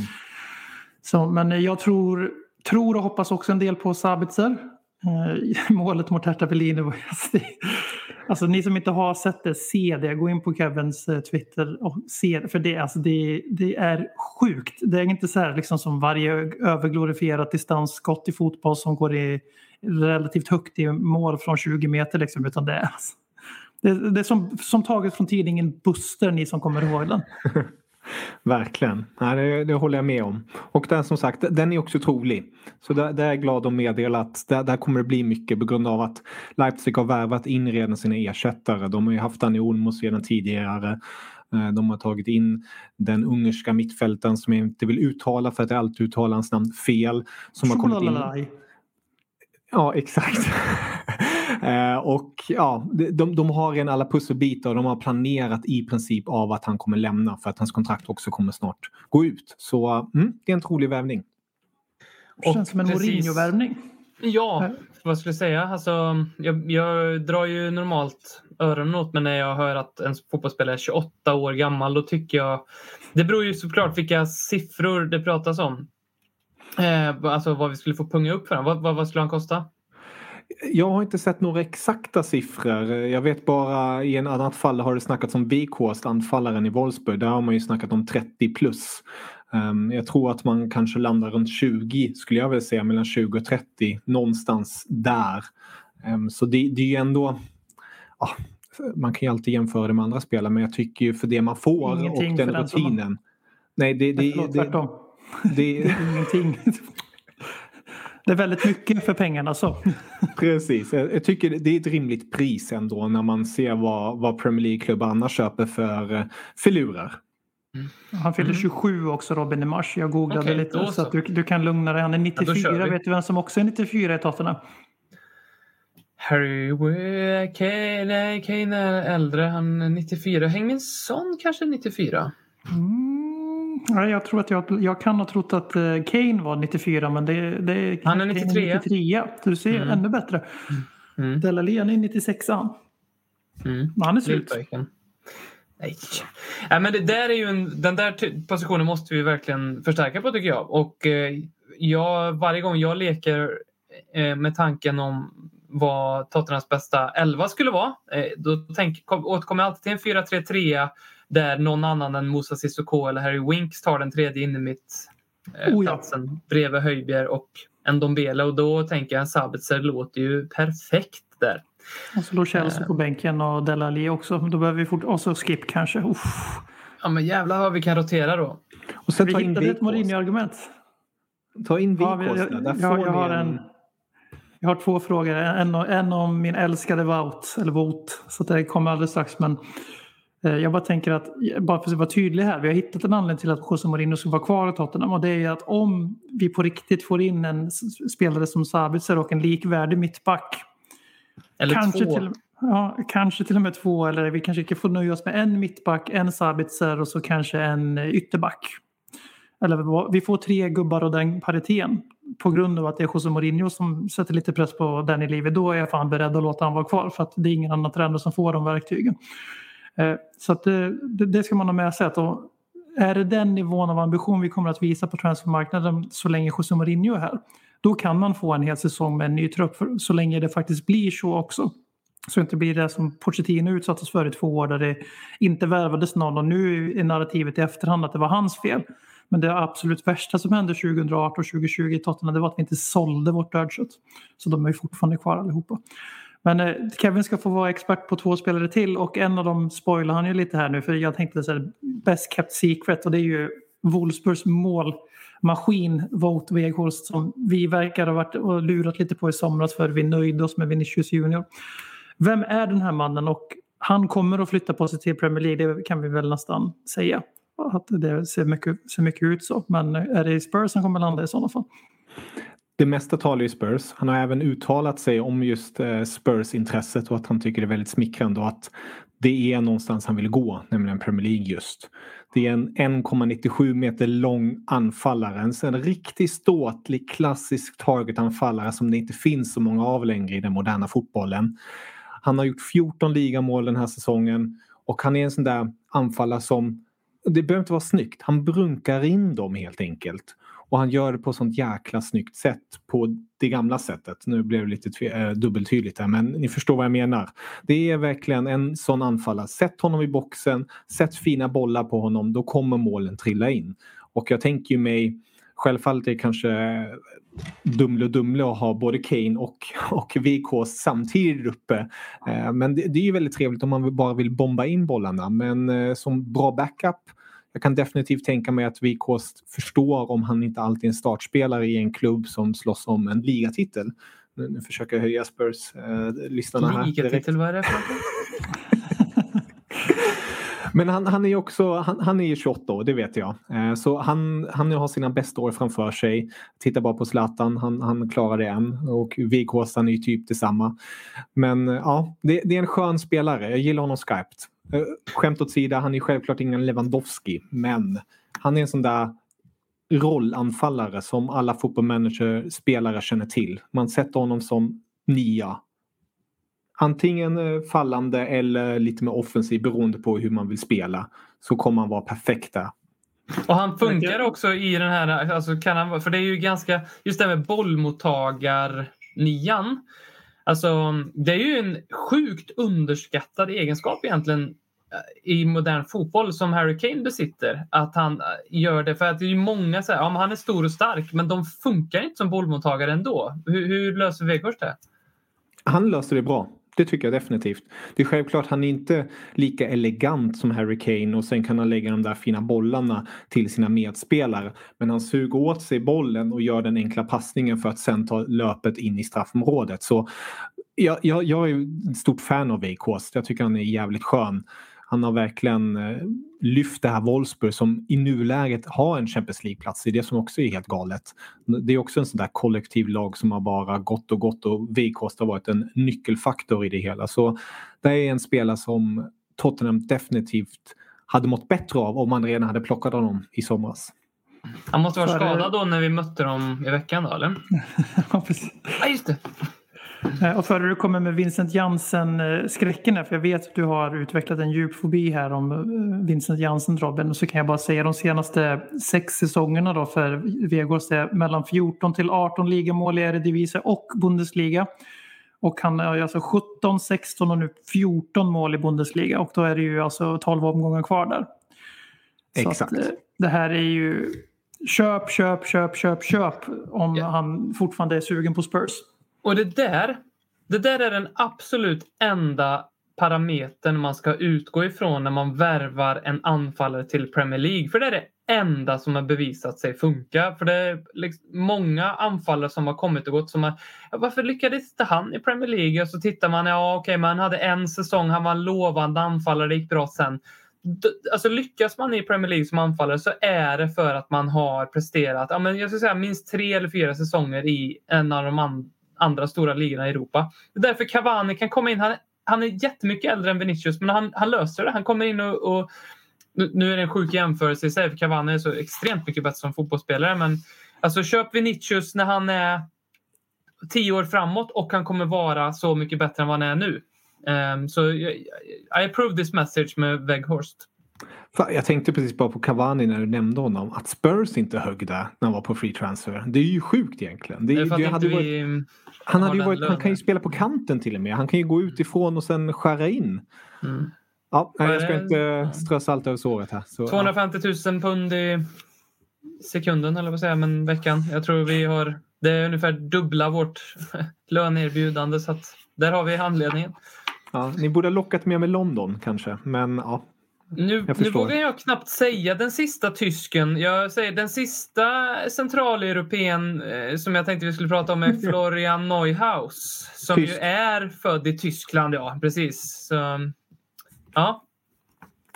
så, men jag tror, tror och hoppas också en del på Sabitzer. Eh, målet mot Hertha Berlin var Alltså ni som inte har sett det, se det. Gå in på Kevins eh, Twitter och se det. För det, alltså, det, det är sjukt. Det är inte så här liksom som varje överglorifierat distansskott i fotboll som går i relativt högt i mål från 20 meter. Liksom, utan det är, alltså, det, det är som, som taget från tidningen Buster, ni som kommer ihåg den. <laughs> Verkligen, Nej, det, det håller jag med om. Och den som sagt, den är också trolig. Så där, där är jag glad att meddela att där, där kommer det bli mycket på grund av att Leipzig har värvat in redan sina ersättare. De har ju haft Dani Olmo sedan tidigare. Eh, De har tagit in den ungerska mittfältaren som jag inte vill uttala för att jag alltid uttalar hans namn fel. Som har kommit in. Ja, exakt. <laughs> Eh, och ja, de, de har en alla pusselbitar och de har planerat i princip av att han kommer lämna för att hans kontrakt också kommer snart gå ut. Så mm, det är en trolig värvning. Det känns som en precis- Mourinho-värvning. Ja, vad skulle jag säga? Alltså, jag, jag drar ju normalt öronen åt mig när jag hör att en fotbollsspelare är 28 år gammal. Då tycker jag... Det beror ju såklart vilka siffror det pratas om. Eh, alltså vad vi skulle få punga upp för honom. Vad, vad, vad skulle han kosta? Jag har inte sett några exakta siffror. Jag vet bara i en annat fall har det snackats om Weghorst, anfallaren i Wolfsburg. Där har man ju snackat om 30 plus. Um, jag tror att man kanske landar runt 20 skulle jag vilja säga, mellan 20 och 30. Någonstans där. Um, så det, det är ju ändå... Ja, man kan ju alltid jämföra det med andra spelare men jag tycker ju för det man får Ingenting och den rutinen. Nej, det, det, Förlåt, det, det, <laughs> Det är ingenting. <laughs> Det är väldigt mycket för pengarna så. Precis, jag tycker det är ett rimligt pris ändå när man ser vad, vad Premier League-klubbar annars köper för eh, filurer. Han fyller Mm. 27 också Robin i mars. Jag googlade Okej, lite så, så. att du, du kan lugna dig. Han är då 94. kör vi. Vet du vem som också är 94 i Tottenham? Harry Kane, är äldre. Han är 94. Hängmin Son kanske är 94? Mm. Ja, jag tror att jag, jag kan ha trott att uh, Kane var 94 men det, det Han är 93. 93. Du ser mm. ännu bättre. Mm. Della är 96 an. Mm. Men han är slut. Nej. Nej, men det där är ju en, den där positionen måste vi verkligen förstärka på tycker jag. Och eh, jag, varje gång jag leker eh, med tanken om vad Tottenhams bästa elva skulle vara. Eh, då tänk, kom, återkommer jag alltid till en 4-3-3 där någon annan än Musa Sissoko eller Harry Winks tar den tredje in i mitt eh, oh, ja. platsen bredvid Höjbjer och Ndombele och då tänker jag Sabitzer låter ju perfekt där. Och så då Chelsea på bänken och Delali också. Då behöver vi fort... Och så Skip kanske. Uff. Ja men jävlar vad vi kan rotera då. Och sen vi hittade ett Mourinho-argument. Ta in Wikos. Ja, jag, jag, jag, jag, har en, jag har två frågor. En, en om min älskade Wout, eller Wout. Så det kommer alldeles strax. Men eh, jag bara tänker att, bara för att vara tydlig här. Vi har hittat en anledning till att José Mourinho ska vara kvar i Tottenham. Och det är att om vi på riktigt får in en spelare som Sabitzer och en likvärdig mittback eller kanske två. Till, ja, kanske till och med två eller vi kanske kan få nöja oss med en mittback, en Sabitzer och så kanske en ytterback. Eller vi får tre gubbar och den pariteten på grund av att det är José Mourinho som sätter lite press på den i livet. Då är jag fan beredd att låta han vara kvar för att det är ingen annan tränare som får de verktygen. Eh, så att det, det, ska man ha med sig. Att då, är det den nivån av ambition vi kommer att visa på transfermarknaden så länge José Mourinho är här då kan man få en hel säsong med en ny trupp för, så länge det faktiskt blir så också. Så det inte blir det som Pochettino utsattes för i två år där det inte värvades någon och nu är narrativet i efterhand att det var hans fel. Men det absolut värsta som hände 2018-2020 i Tottenham det var att vi inte sålde vårt dödkött. Så de är ju fortfarande kvar allihopa. Men eh, Kevin ska få vara expert på två spelare till och en av dem spoilar han ju lite här nu för jag tänkte så här, best kept secret och det är ju Wolfsburgs målmaskin, Vote Weghorst, som vi verkar ha varit och lurat lite på i somras för vi nöjde oss med Vinicius Junior. Vem är den här mannen och han kommer att flytta på sig till Premier League, det kan vi väl nästan säga. Att det ser mycket, ser mycket ut så. Men är det i Spurs han kommer landa i sådana fall? Det mesta talar ju Spurs. Han har även uttalat sig om just eh, Spurs-intresset och att han tycker det är väldigt smickrande och att det är någonstans han vill gå, nämligen Premier League just. Det är en 1,97 meter lång anfallare. En, en riktigt ståtlig klassisk targetanfallare som det inte finns så många av längre i den moderna fotbollen. Han har gjort 14 ligamål den här säsongen och han är en sån där anfallare som det behöver inte vara snyggt. Han brunkar in dem helt enkelt. Och han gör det på sånt jäkla snyggt sätt på det gamla sättet. Nu blev det lite äh, dubbeltydligt här men ni förstår vad jag menar. Det är verkligen en sån anfallare. Sätt honom i boxen, sätt fina bollar på honom, då kommer målen trilla in. Och jag tänker ju mig Självfallet är det kanske eh, Dumle och Dumle att ha både Kane och, <laughs> och VK samtidigt uppe. Eh, men det, det, är ju väldigt trevligt om man bara vill bomba in bollarna. Men som bra backup jag kan definitivt tänka mig att Wikost förstår om han inte alltid är en startspelare i en klubb som slåss om en ligatitel. Nu, nu försöker jag höja Spurs-lyssnarna eh, här. Ligatitel, vad är det <laughs> Men han, han är också, han, han är 28 år, det vet jag. Eh, så han, han har sina bästa år framför sig. Titta bara på Zlatan, han, han klarar det än. Och Wigåstan är ju typ detsamma. Men eh, ja, det, det, är en skön spelare. Jag gillar honom skarpt. Eh, skämt åt sida, han är självklart ingen Lewandowski, men han är en sån där rollanfallare som alla fotbollmanager-spelare känner till. Man sätter honom som nia. Antingen eh, fallande eller lite mer offensiv beroende på hur man vill spela. Så kommer han vara perfekt där. Och han funkar också i den här, alltså kan han, för det är ju ganska, just det här med bollmottagar-nian. Alltså, det är ju en sjukt underskattad egenskap egentligen i modern fotboll som Harry Kane besitter. Att han eh, gör det för att det är många säger ja, han är stor och stark men de funkar inte som bollmottagare ändå. Hur, hur löser Weghorst det? Han löser det bra. Det tycker jag definitivt. Det är självklart han är inte lika elegant som Harry Kane och sen kan han lägga de där fina bollarna till sina medspelare. Men han suger åt sig bollen och gör den enkla passningen för att sen ta löpet in i straffområdet. Så jag, jag, jag är ett stort fan av Weghorst. Jag tycker han är jävligt skön. Han har verkligen eh, lyft det här Wolfsburg som i nuläget har en Champions League-plats. Det är det som också är helt galet. Det är också en sån där kollektiv lag som har bara gått och gått och Wikost har varit en nyckelfaktor i det hela. Så det är en spelare som Tottenham definitivt hade mått bättre av om man redan hade plockat honom i somras. Han måste vara skadad då när vi mötte dem i veckan då, eller? <laughs> Ja, precis. Ja, just det. Eh, Och före du kommer med Vincent Jansen-skräcken här, för jag vet att du har utvecklat en djup fobi här om eh, Vincent Jansen, Robin. Så kan jag bara säga de senaste sex säsongerna då för Vegårs är mellan 14 till 18 ligamål i Eredivisie och Bundesliga. Och han har ju alltså 17, 16 och nu 14 mål i Bundesliga och då är det ju alltså 12 omgångar kvar där. Exakt. Att, eh, det här är ju köp, köp, köp, köp, köp om Ja. han fortfarande är sugen på Spurs. Och det där, det där är den absolut enda parametern man ska utgå ifrån när man värvar en anfallare till Premier League. För det är det enda som har bevisat sig funka. För det är liksom många anfallare som har kommit och gått som har... Ja, varför lyckades inte han i Premier League? Och så tittar man, ja okej, okay, man hade en säsong, han var en lovande anfallare, det gick bra sen. Alltså lyckas man i Premier League som anfallare så är det för att man har presterat, ja, men jag skulle säga minst tre eller fyra säsonger i en av de andra andra stora ligorna i Europa. Det är därför Cavani kan komma in. Han, han är jättemycket äldre än Vinicius men han, han löser det. Han kommer in och, och nu, är det en sjuk jämförelse i sig för Cavani är så extremt mycket bättre som fotbollsspelare men alltså köp Vinicius när han är tio år framåt och han kommer vara så mycket bättre än vad han är nu. Um, så jag- I approve this message med Weghorst. Jag tänkte precis bara på Cavani när du nämnde honom. Att Spurs inte högg där när han var på free transfer. Det är ju sjukt egentligen. Det, Det är hade varit, vi... han, hade ju varit, han kan ju spela på kanten till och med. Han kan ju gå utifrån och sen skära in. Mm. Ja, nej, jag ska inte Ja. strö salt över såret här. Så, ja. 250 000 pund i sekunden eller vad säger men veckan. Jag tror vi har, det är ungefär dubbla vårt <laughs> löneerbjudande så att där har vi anledningen. Ja, ni borde ha lockat med med London kanske. Men ja, Nu, nu vågar jag knappt säga den sista tysken. Jag säger den sista centraleuropén eh, som jag tänkte vi skulle prata om är <laughs> Florian Neuhaus. Som Tysk. ju är född i Tyskland, ja precis. Så, ja,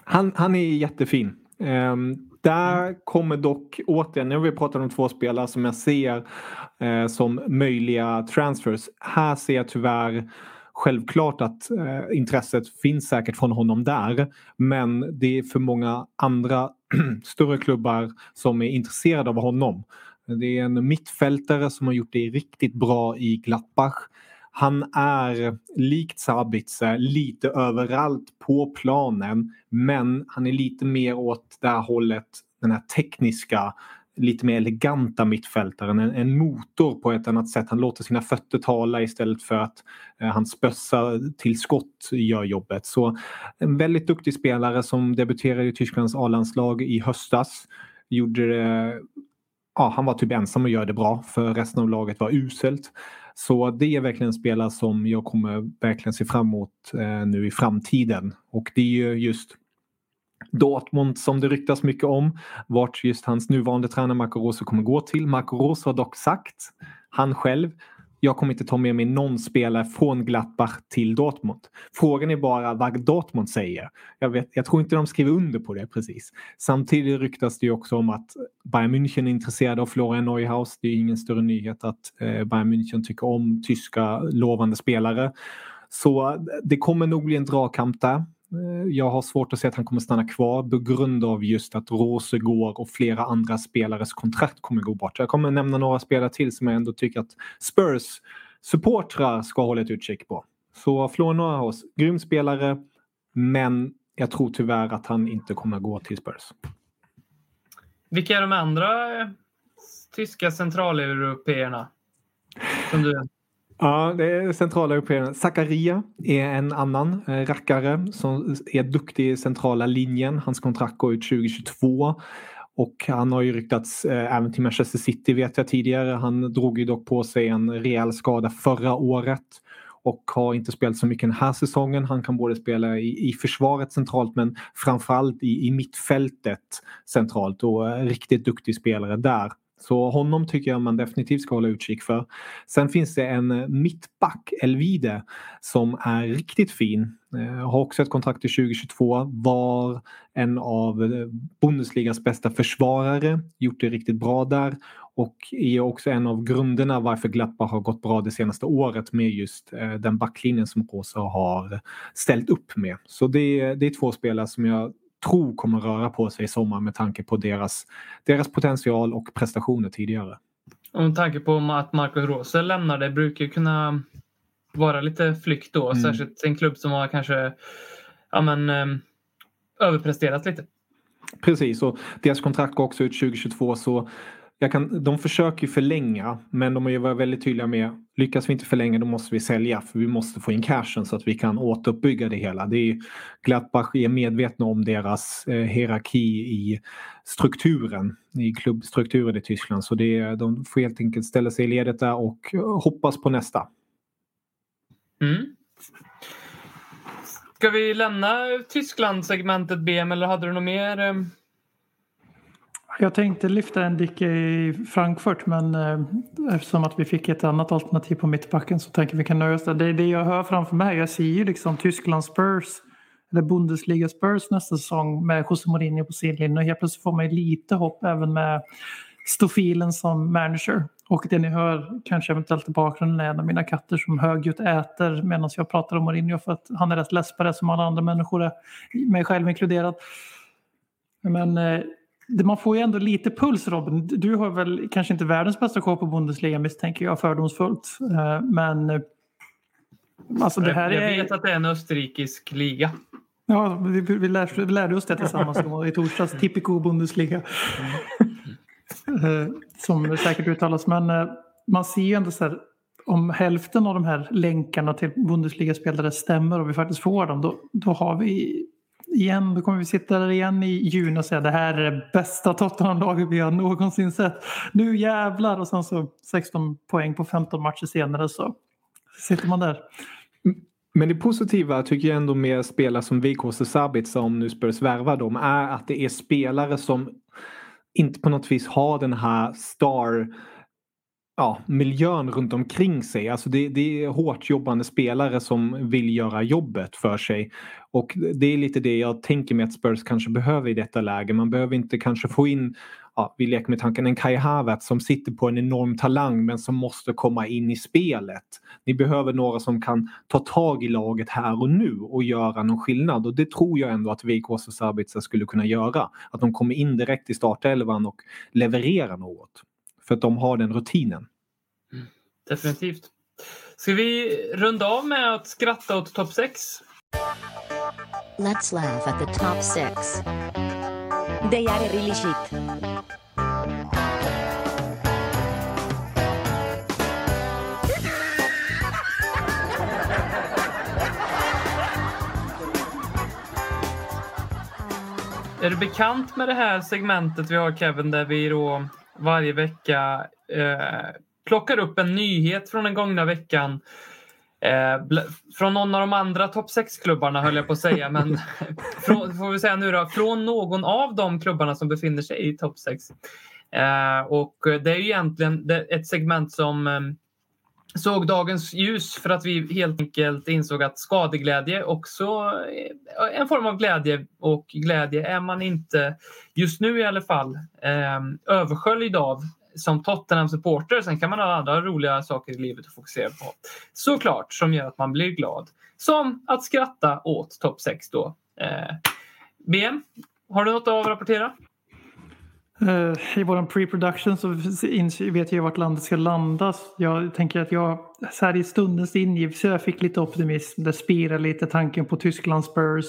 Han, han är jättefin. Ehm, där kommer dock återigen, nu har vi pratat om två spelare som jag ser eh, som möjliga transfers. Här ser jag tyvärr självklart att eh, intresset finns säkert från honom där. Men det är för många andra <clears throat> större klubbar som är intresserade av honom. Det är en mittfältare som har gjort det riktigt bra i Gladbach. Han är likt Sabitzer lite överallt på planen men han är lite mer åt det här hållet, den här tekniska, lite mer eleganta mittfältaren. En, en motor på ett annat sätt. Han låter sina fötter tala istället för att eh, hans bössa till skott gör jobbet. Så en väldigt duktig spelare som debuterade i Tysklands A-landslag i höstas. Gjorde det ja, han var typ ensam och gör det bra för resten av laget var uselt. Så det är verkligen en spelare som jag kommer verkligen se fram emot eh, nu i framtiden. Och det är ju just Dortmund som det ryktas mycket om. Vart just hans nuvarande tränare Marco Rose kommer gå till. Marco Rose har dock sagt, han själv, jag kommer inte ta med mig någon spelare från Gladbach till Dortmund. Frågan är bara vad Dortmund säger. Jag, vet, jag tror inte de skriver under på det precis. Samtidigt ryktas det ju också om att Bayern München är intresserade av Florian Neuhaus. Det är ingen större nyhet att eh, Bayern München tycker om tyska lovande spelare. Så det kommer nog bli en dragkamp där. Eh, jag har svårt att se att han kommer stanna kvar på grund av just att Rose går och flera andra spelares kontrakt kommer gå bort. Jag kommer nämna några spelare till som jag ändå tycker att Spurs supportrar ska hålla ett utkik på. Så Florian hos grym spelare, men jag tror tyvärr att han inte kommer gå till Spurs. vilka är de andra tyska centraleuropeerna? Som du... Ja, det är centrala européerna. Zakaria är en annan eh, rackare som är duktig i centrala linjen. Hans kontrakt går ut 2022. Och han har ju ryktats eh, även till Manchester City vet jag tidigare. Han drog ju dock på sig en rejäl skada förra året och har inte spelat så mycket den här säsongen. Han kan både spela i, i försvaret centralt men framförallt i, i mittfältet centralt och eh, riktigt duktig spelare där. Så honom tycker jag man definitivt ska hålla utkik för. Sen finns det en eh, mittback, Elvide, som är riktigt fin. Eh, har också ett kontrakt till 2022. Var en av eh, Bundesligas bästa försvarare. Gjort det riktigt bra där. Och är också en av grunderna varför Glappa har gått bra det senaste året med just den backlinjen som Rosa har ställt upp med. Så det, är- det är två spelare som jag tror kommer röra på sig i sommar med tanke på deras, deras potential och prestationer tidigare. Och med tanke på att Marcus Rose lämnar det brukar ju kunna vara lite flykt då. Mm. Särskilt en klubb som har kanske ja, men, um, överpresterat lite. Precis, och deras kontrakt går också ut 2022 så jag kan, de försöker förlänga men de har ju varit väldigt tydliga med lyckas vi inte förlänga då måste vi sälja för vi måste få in cashen så att vi kan återuppbygga det hela. Det är, Gladbach är medvetna om deras eh, hierarki i strukturen, i klubbstrukturen i Tyskland så det, de får helt enkelt ställa sig i ledet där och eh, hoppas på nästa. Mm. Ska vi lämna Tyskland-segmentet BM eller hade du något mer? Eh, jag tänkte lyfta en dick i Frankfurt men eh, eftersom att vi fick ett annat alternativ på mittbacken så tänker vi kan nöja oss där. Det, det jag hör framför mig, jag ser ju liksom Tyskland Spurs eller Bundesliga Spurs nästa säsong med José Mourinho på sidlinjen och helt plötsligt får man lite hopp även med Stofilen som manager. Och det ni hör kanske eventuellt i bakgrunden är en av mina katter som högljutt äter medan jag pratar om Mourinho för att han är rätt less på det som alla andra människor är, mig själv inkluderad. Men eh, man får ju ändå lite puls Robin. Du har väl kanske inte världens bästa koll på Bundesliga misstänker jag fördomsfullt. Eh, men eh, alltså det här är... Jag vet att det är en österrikisk liga. Ja, vi, vi, lär, vi lärde oss det tillsammans i torsdags. Tipico Bundesliga. Eh, som säkert uttalas. Men man ser ju ändå så här om hälften av de här länkarna till Bundesliga-spelare stämmer och vi faktiskt får dem, då, då har vi igen, då kommer vi sitta där igen i juni och säga det här är det bästa Tottenham-laget vi har någonsin sett. Nu jävlar! Och sen så 16 poäng på 15 matcher senare så sitter man där. Men det positiva tycker jag ändå med spelare som Vikose Sabit som nu Spurs värva dem är att det är spelare som inte på något vis har den här star ja, miljön runt omkring sig. Alltså det, det, är hårt jobbande spelare som vill göra jobbet för sig. Och det är lite det jag tänker mig att Spurs kanske behöver i detta läge. Man behöver inte kanske få in, ja, vi leker med tanken, en Kai Havertz som sitter på en enorm talang men som måste komma in i spelet. Ni behöver några som kan ta tag i laget här och nu och göra någon skillnad och det tror jag ändå att Vikos och Sabitzer skulle kunna göra. Att de kommer in direkt i startelvan och levererar något. För att de har den rutinen. Mm, definitivt. Ska vi runda av med att skratta åt topp 6? Let's laugh at the top 6. They are really shit. Är du bekant med det här segmentet vi har Kevin där vi då varje vecka eh, plockar upp en nyhet från den gångna veckan. Eh, från någon av de andra topp 6-klubbarna höll jag på att säga, men <laughs> från, får vi säga nu då, från någon av de klubbarna som befinner sig i topp 6. Eh, och det är ju egentligen ett segment som eh, såg dagens ljus för att vi helt enkelt insåg att skadeglädje också är en form av glädje och glädje är man inte, just nu i alla fall, eh, översköljd av som Tottenham-supporter. Sen kan man ha andra roliga saker i livet att fokusera på. Såklart, som gör att man blir glad. Som att skratta åt topp 6 då. Eh, BM, har du något att avrapportera? Eh, I vår pre-production så vet jag vart landet ska landa. Jag tänker att jag så här i stundens ingivelse jag fick lite optimism. Det spirar lite tanken på Tyskland Spurs.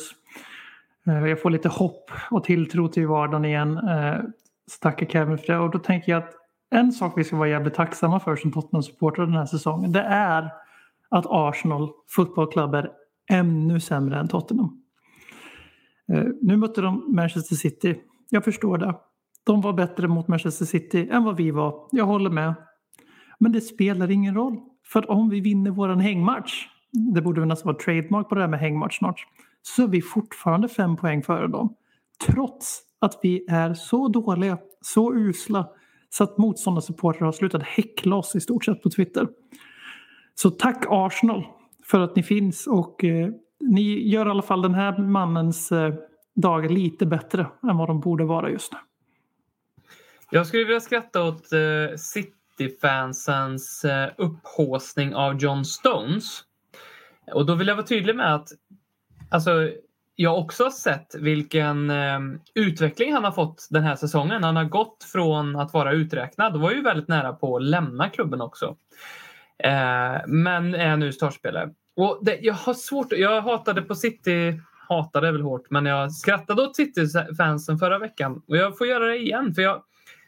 Eh, jag får lite hopp och tilltro till vardagen igen. Eh, så tackar Kevin för det. Och då tänker jag att en sak vi ska vara jävligt tacksamma för som Tottenham-supportrar den här säsongen. Det är att Arsenal fotbollsklubb, är ännu sämre än Tottenham. Nu mötte de Manchester City. Jag förstår det. De var bättre mot Manchester City än vad vi var. Jag håller med. Men det spelar ingen roll. För om vi vinner vår hängmatch, det borde väl nästan vara trademark på det här med hängmatch snart, så är vi fortfarande fem poäng före dem. Trots att vi är så dåliga, så usla, så att motståndarsupportrar har slutat häckla oss i stort sett på Twitter. Så tack Arsenal för att ni finns och eh, ni gör i alla fall den här mannens eh, dagar lite bättre än vad de borde vara just nu. Jag skulle vilja skratta åt eh, City-fansens eh, upphåsning av John Stones. Och då vill jag vara tydlig med att alltså, jag också har sett vilken eh, utveckling han har fått den här säsongen. Han har gått från att vara uträknad och var ju väldigt nära på att lämna klubben också. Eh, men är nu startspelare. Och det, jag har svårt, jag hatade på City, hatade väl hårt, men jag skrattade åt City-fansen förra veckan och jag får göra det igen. För jag,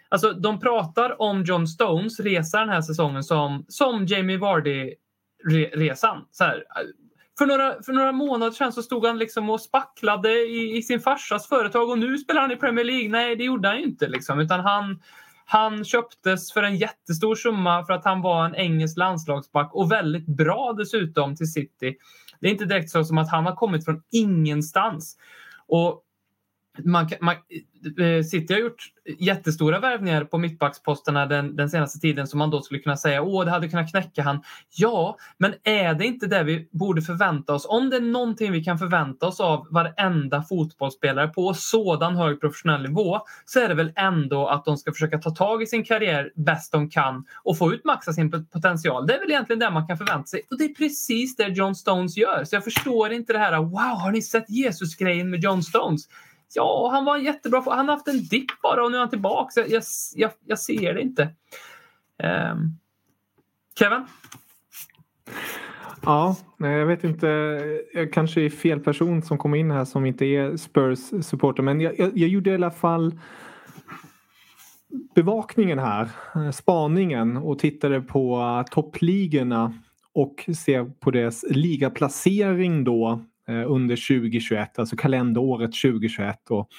alltså, de pratar om John Stones resa den här säsongen som, som Jamie Vardy-resan. För några, för några månader sedan så stod han liksom och spacklade i, i, sin farsas företag och nu spelar han i Premier League. Nej, det gjorde han ju inte. Liksom, utan han, han köptes för en jättestor summa för att han var en engelsk landslagsback och väldigt bra dessutom till City. Det är inte direkt så som att han har kommit från ingenstans. Och man, man, eh, City har gjort jättestora värvningar på mittbacksposterna den, den senaste tiden som man då skulle kunna säga åh, det hade kunnat knäcka han. Ja, men är det inte det vi borde förvänta oss? Om det är någonting vi kan förvänta oss av varenda fotbollsspelare på sådan hög professionell nivå så är det väl ändå att de ska försöka ta tag i sin karriär bäst de kan och få ut maxa sin potential. Det är väl egentligen det man kan förvänta sig och det är precis det John Stones gör. Så jag förstår inte det här wow, har ni sett Jesus-grejen med John Stones? Ja, han var jättebra. Han har haft en dipp bara och nu är han tillbaka. Jag, jag, jag ser det inte. Um, Kevin? Ja, jag vet inte. Jag kanske är fel person som kommer in här som inte är Spurs-supporter. Men jag, jag, jag gjorde i alla fall bevakningen här, eh, spaningen och tittade på toppligorna och ser på deras ligaplacering då Eh, under 2021, alltså kalenderåret 2021. Och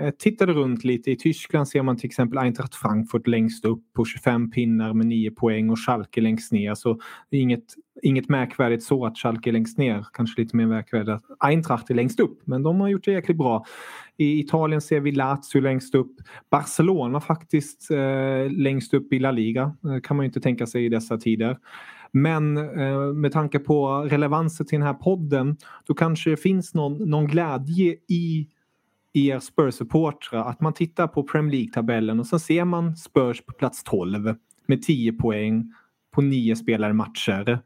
Eh, tittade runt lite. I Tyskland ser man till exempel Eintracht Frankfurt längst upp på 25 pinnar med 9 poäng och Schalke längst ner. Så det är inget, inget märkvärdigt så att Schalke är längst ner. Kanske lite mer märkvärdigt att Eintracht är längst upp. Men de har gjort det jäkligt bra. I Italien ser vi Lazio längst upp. Barcelona faktiskt eh, längst upp i La Liga. Eh, kan man ju inte tänka sig i dessa tider. Men eh, med tanke på relevansen till den här podden då kanske det finns någon, någon glädje i er Spurs-supportrar att man tittar på Premier League-tabellen och sen ser man Spurs på plats 12 med 10 poäng på 9 spelade matcher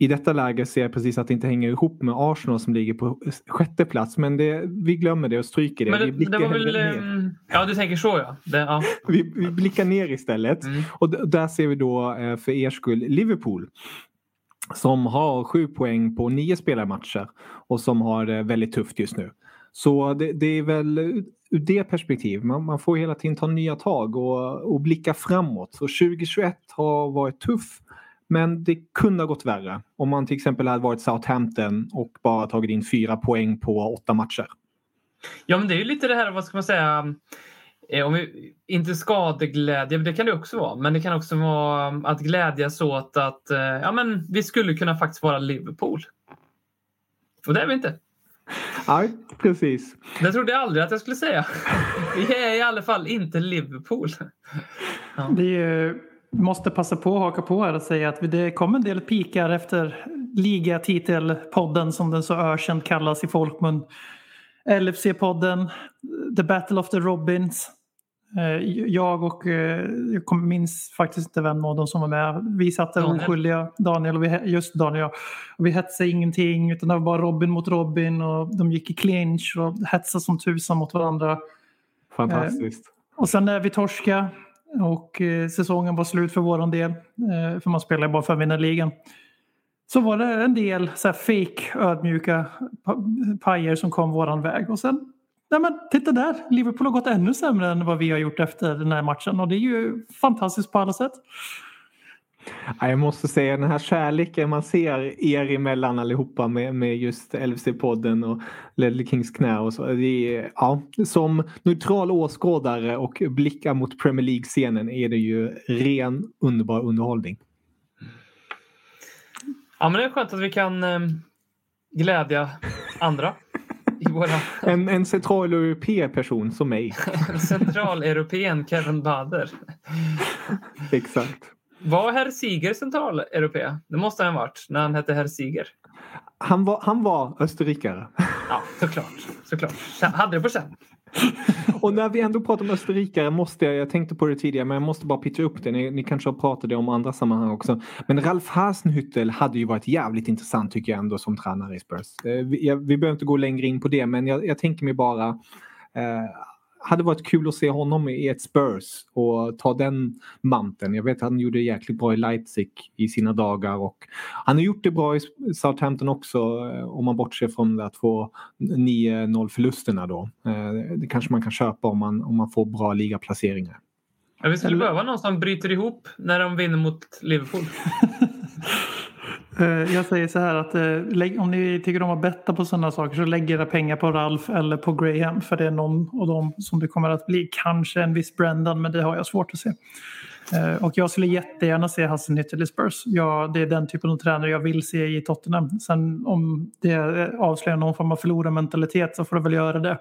i detta läge ser jag precis att det inte hänger ihop med Arsenal som ligger på sjätte plats. Men det, vi glömmer det och stryker det. Men det, vi det var väl, ner. Ehm, ja, du tänker så ja. Det, ja. <laughs> Vi, vi, blickar ner istället. Mm. Och där ser vi då eh, för er skull Liverpool. Som har sju poäng på nio spelarmatcher och som har det väldigt tufft just nu. Så det, det är väl ur det perspektivet, man, man, får hela tiden ta nya tag och, och blicka framåt. Så 2021 har varit tuff men det kunde ha gått värre om man till exempel hade varit Southampton och bara tagit in fyra poäng på åtta matcher. Ja, men det är ju lite det här, vad ska man säga, eh, om vi, inte skadeglädje, det kan det också vara, men det kan också vara mm, att glädjas åt att eh, ja, men vi skulle kunna faktiskt vara Liverpool. Och det är vi inte. Nej, precis. Det trodde jag aldrig att jag skulle säga. Vi är i alla fall inte Liverpool. Ja. Det är måste passa på att haka på här och säga att det kom en del pikar efter ligatitelpodden som den så ökänt kallas i folkmun. LFC-podden, The Battle of the Robins. Eh, jag och, eh, jag minns faktiskt inte vem av dem som var med. Vi satt där oskyldiga, Daniel och vi, just Daniel och vi hetsade ingenting utan det var bara Robin mot Robin och de gick i clinch och hetsade som tusan mot varandra. Fantastiskt. Och sen när vi torskade och eh, säsongen var slut för våran del. Eh, för man spelar bara för att vinna ligan. Så var det en del så här fake ödmjuka pajer som kom våran väg. Och sen, nej men titta där, Liverpool har gått ännu sämre än vad vi har gjort efter den här matchen. Och det är ju fantastiskt på alla sätt. Jag måste säga den här kärleken man ser er emellan allihopa med, med just LFC-podden och Ledley Kings knä och så. Det är, ja, som neutral åskådare och blickar mot Premier League-scenen är det ju ren underbar underhållning. Ja, men det är skönt att vi kan eh, glädja andra. <laughs> I våra... en, en centraleuropé person som mig. Centraleuropén Kevin Bader. Exakt. Var herr Siger centraleuropé? Det måste han ha varit när han hette herr Siger. Han var, han var österrikare. Ja, såklart. såklart. Hade det på känn. <laughs> Och när vi ändå pratar om österrikare måste jag, jag tänkte på det tidigare men jag måste bara pitcha upp det. Ni, ni kanske har pratat det om andra sammanhang också. Men Ralf Hasenhüttel hade ju varit jävligt intressant tycker jag ändå som tränare i Spurs. Eh, vi, jag, vi behöver inte gå längre in på det men jag, jag tänker mig bara eh, hade varit kul att se honom i ett Spurs och ta den manteln. Jag vet att han gjorde jäkligt bra i Leipzig i sina dagar och han har gjort det bra i Southampton också eh, om man bortser från de två 9-0 förlusterna då. Eh, det kanske man kan köpa om man, om man får bra ligaplaceringar. Ja, vi skulle behöva någon som bryter ihop när de vinner mot Liverpool. <laughs> Eh, jag säger så här att eh, om ni tycker om att betta på sådana saker så lägg era pengar på Ralf eller på Graham för det är någon av dem som det kommer att bli. Kanske en viss Brendan men det har jag svårt att se. Eh, och jag skulle jättegärna se Hasselnyttel i Spurs. Ja, det är den typen av tränare jag vill se i Tottenham. Sen om det avslöjar någon form av förlorarmentalitet så får det väl göra det.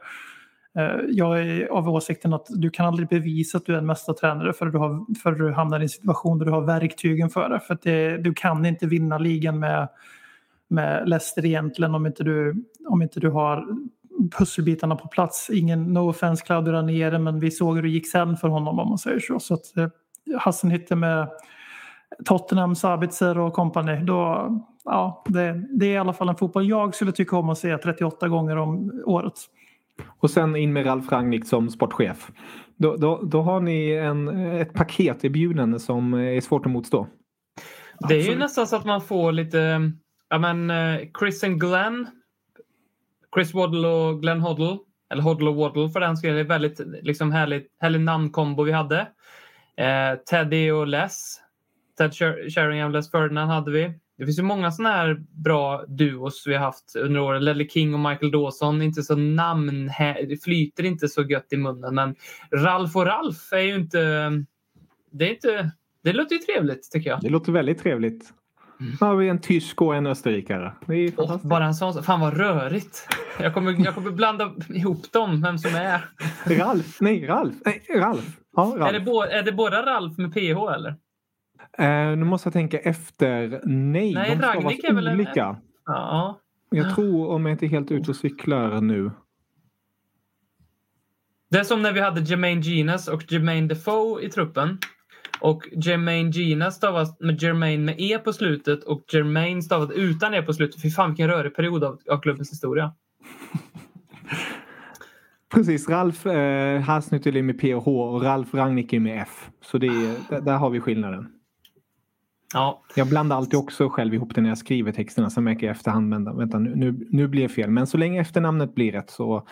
Eh, jag är av åsikten att du kan aldrig bevisa att du är en mästartränare förrän du, har, förrän du hamnar i en situation där du har verktygen för det. För det, du kan inte vinna ligan med, med Leicester egentligen om inte, du, om inte du har pusselbitarna på plats. Ingen no offense Claudio Ranieri men vi såg hur det gick sen för honom om man säger så. Så att eh, Hassenhütte med Tottenham, Sabitzer och kompani. Då, ja, det, det är i alla fall en fotboll jag skulle tycka om att se 38 gånger om året. Och sen in med Ralf Rangnick som sportchef. Då, då, då har ni en, ett paketerbjudande som är svårt att motstå. Det är ju nästan så att man får lite, ja men eh, Chris and Glenn. Chris Waddle och Glenn Hoddle. Eller Hoddle och Waddle för den skull. Väldigt liksom härlig, härlig namnkombo vi hade. Eh, Teddy och Les. Ted Sheringham och Les Ferdinand hade vi. Det finns ju många sådana här bra duos vi har haft under åren. Ledley King och Michael Dawson. Inte så namn, flyter inte så gött i munnen. Men Ralf och Ralf är ju inte... Det, är inte, det låter ju trevligt tycker jag. Det låter väldigt trevligt. Mm. har vi en tysk och en österrikare. Oh, bara en sån Fan vad rörigt. Jag kommer, jag kommer blanda ihop dem, vem som är. Ralf. Nej, Ralf. Nej, Ralf. Ja, Ralf. Är, det bo, är det båda Ralf med PH eller? Uh, nu måste jag tänka efter. Nej, Nej de Ragnhild är väl olika. En... Ja. Jag tror, om jag inte är helt ute och cyklar nu. Det är som när vi hade Jermaine Genus och Jermaine Defoe i truppen. Och Jermaine Genus stavas med Jermaine med E på slutet och Jermaine stavas utan E på slutet. Fy fan vilken rörig period av, av klubbens historia. <laughs> Precis, Ralf eh, Hassnyttel är med PH och Ralf Rangnick är med F. Så det är, där har vi skillnaden. Ja. Jag blandar alltid också själv ihop det när jag skriver texterna. Sen märker jag efterhand, vänta, vänta nu, nu, nu blir det fel. Men så länge efternamnet blir rätt så,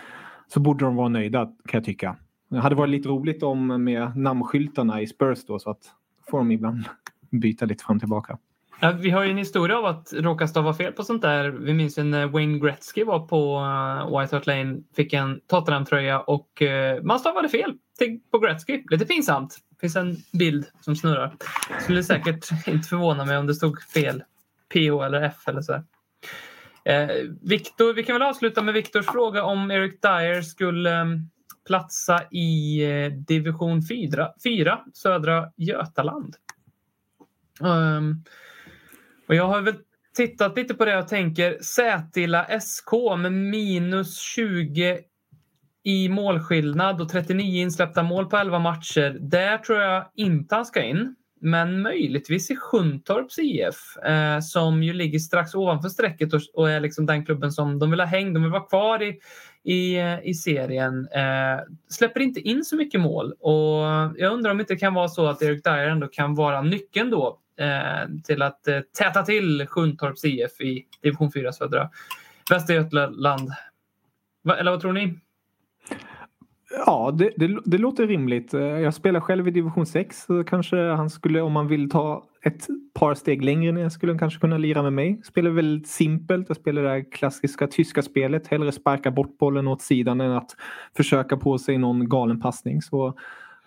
så borde de vara nöjda kan jag tycka. Det hade varit lite roligt om med namnskyltarna i Spurs då så att får de ibland <laughs> byta lite fram och tillbaka. Ja, vi har ju en historia av att råka stava fel på sånt där. Vi minns ju när Wayne Gretzky var på uh, White Hart Lane, fick en Tottenham-tröja och uh, man stavade fel på Gretzky. Lite pinsamt. Det finns en bild som snurrar. Skulle säkert inte förvåna mig om det stod fel PH eller F eller så. Eh, Victor, vi kan väl avsluta med Viktors fråga om Eric Dyer skulle eh, platsa i eh, division 4, 4 södra Götaland. Um, och jag har väl tittat lite på det och tänker Sätila SK med minus 20 i målskillnad och 39 insläppta mål på 11 matcher. Där tror jag inte han ska in. Men möjligtvis i Sjuntorps IF eh, som ju ligger strax ovanför strecket och, och, är liksom den klubben som de vill ha häng. De vill vara kvar i, i, eh, i serien. Eh, släpper inte in så mycket mål och jag undrar om det inte kan vara så att Erik Dyer ändå kan vara nyckeln då eh, till att eh, täta till Sjuntorps IF i division 4 södra Västergötland. Va, eller vad tror ni? Ja, det, det, det, låter rimligt. Eh, jag spelar själv i division 6 så kanske han skulle, om man vill ta ett par steg längre ner, skulle han kanske kunna lira med mig. Spelar väldigt simpelt. Jag spelar det här klassiska tyska spelet. Hellre sparka bort bollen åt sidan än att försöka på sig någon galen passning. Så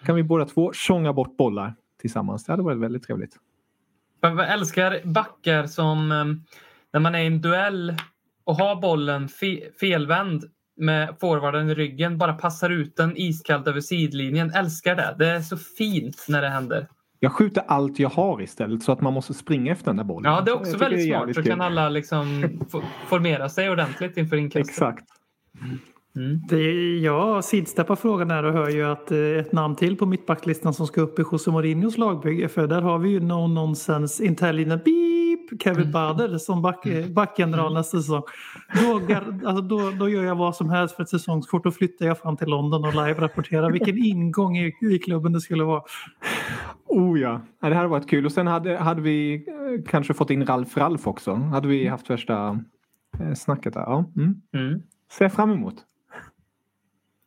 kan vi båda två tjonga bort bollar tillsammans. Det hade varit väldigt trevligt. Jag älskar backar som eh, när man är i en duell och har bollen fe felvänd med forwarden i ryggen, bara passar ut den iskallt över sidlinjen. Älskar det. Det är så fint när det händer. Jag skjuter allt jag har istället så att man måste springa efter den där bollen. Ja, det är också väldigt är smart. Så kan alla liksom formera sig ordentligt inför inkastet. Exakt. Mm. Det, jag sidsteppar frågan här och hör ju att eh, ett namn till på mittbacklistan som ska upp i José Mourinhos lagbygge. För där har vi ju no nonsense intelligent beep Kevin Bader som back, eh, backgeneral nästa säsong. Då, alltså då, då gör jag vad som helst för ett säsongskort. Då flyttar jag fram till London och live-rapporterar vilken <laughs> ingång i, i klubben det skulle vara. Oh ja. det hade varit kul. Och sen hade, hade vi eh, kanske fått in Ralf Ralf också. Hade vi haft värsta eh, snacket där. Ja. Mm. Mm. Ser fram emot.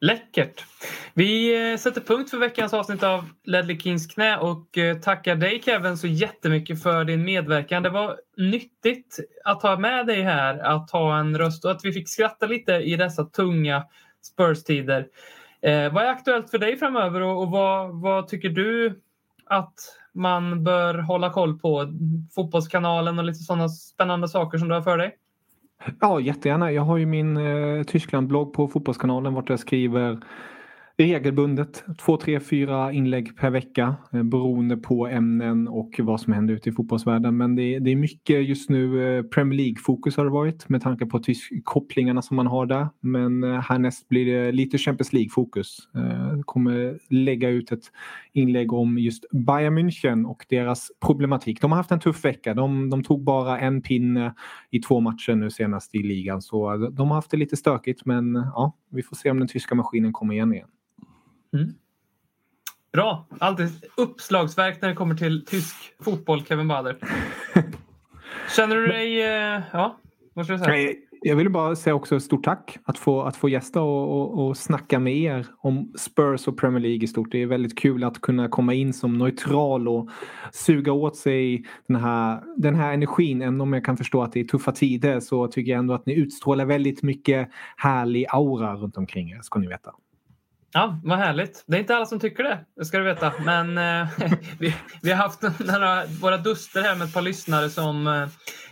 Läckert! Vi eh, sätter punkt för veckans avsnitt av Ledley Kings knä och eh, tackar dig Kevin så jättemycket för din medverkan. Det var nyttigt att ha med dig här, att ha en röst och att vi fick skratta lite i dessa tunga Spurs-tider. Eh, vad är aktuellt för dig framöver och, och vad, vad tycker du att man bör hålla koll på? Fotbollskanalen och lite sådana spännande saker som du har för dig? Ja, jättegärna. Jag har ju min eh, Tyskland-blogg på Fotbollskanalen vart jag skriver regelbundet två, tre, fyra inlägg per vecka eh, beroende på ämnen och vad som händer ute i fotbollsvärlden. Men det, det är mycket just nu eh, Premier League-fokus har det varit med tanke på tysk kopplingarna som man har där. Men eh, härnäst blir det lite Champions League-fokus. Kommer lägga ut ett inlägg om just Bayern München och deras problematik. De har haft en tuff vecka. De, de tog bara en pinne i två matcher nu senast i ligan så de har haft det lite stökigt men ja, vi får se om den tyska maskinen kommer igen igen. Mm. Bra! Alltid uppslagsverk när det kommer till tysk fotboll, Kevin Bader. <laughs> Känner du dig... eh, Ja, vad ska du säga? Jag vill bara säga också stort tack att få, att få gästa och, och, och snacka med er om Spurs och Premier League i stort. Det är väldigt kul att kunna komma in som neutral och suga åt sig den här, den här energin. Även om jag kan förstå att det är tuffa tider så tycker jag ändå att ni utstrålar väldigt mycket härlig aura runt omkring er, ska ni veta. Ja, vad härligt. Det är inte alla som tycker det, det ska du veta. Men eh, <laughs> vi, vi har haft några, våra duster här med ett par lyssnare som eh,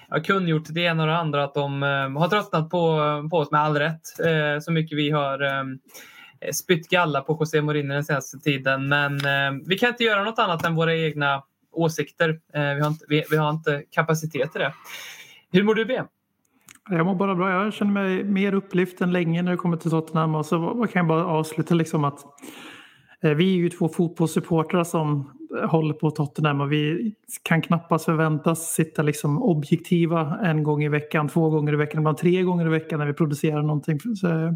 har kungjort det ena och det andra att de eh, har tröttnat på, på oss med all rätt. Eh, så mycket vi har eh, spytt galla på José Mourinho den senaste tiden. Men eh, vi kan inte göra något annat än våra egna åsikter. Eh, vi, har inte, vi, vi har inte kapacitet till det. Hur mår du Ben? Jag mår bara bra. Jag känner mig mer upplyft än länge när det kommer till Tottenham. Och så kan jag bara avsluta liksom att eh, vi är ju två fotbollssupportrar som håller på Tottenham och vi kan knappast förväntas sitta liksom objektiva en gång i veckan, två gånger i veckan, ibland tre gånger i veckan när vi producerar någonting eh,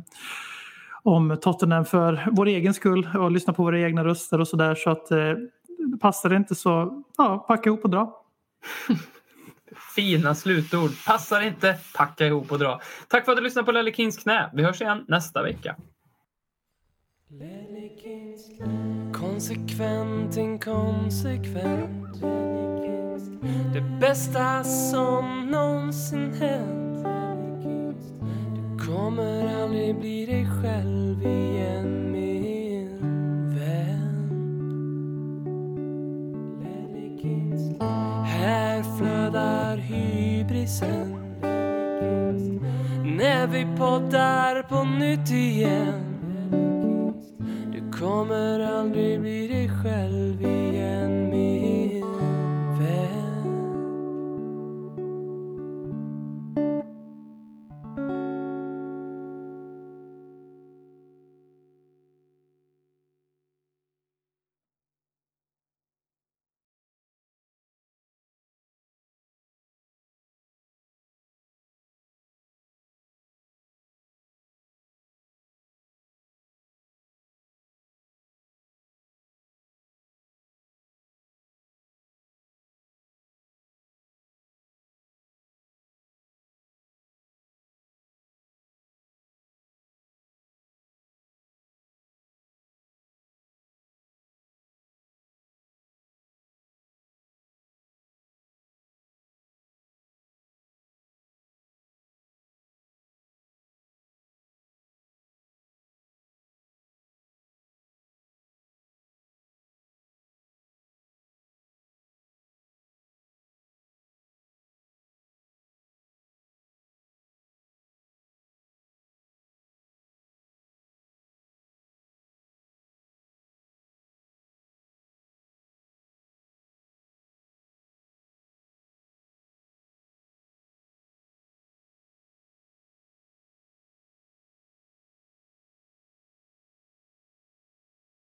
om Tottenham för vår egen skull och lyssna på våra egna röster och sådär. Så att eh, passar det inte så ja, packa ihop och dra. <laughs> Fina slutord. Passar inte, packa ihop och dra. Tack för att du lyssnade på Lelle Kings knä. Vi hörs igen nästa vecka. Konsekvent, inkonsekvent Det bästa som någonsin hänt Du kommer aldrig bli dig själv igen Här hybrisen När vi poddar på nytt igen. Du kommer aldrig bli dig själv igen.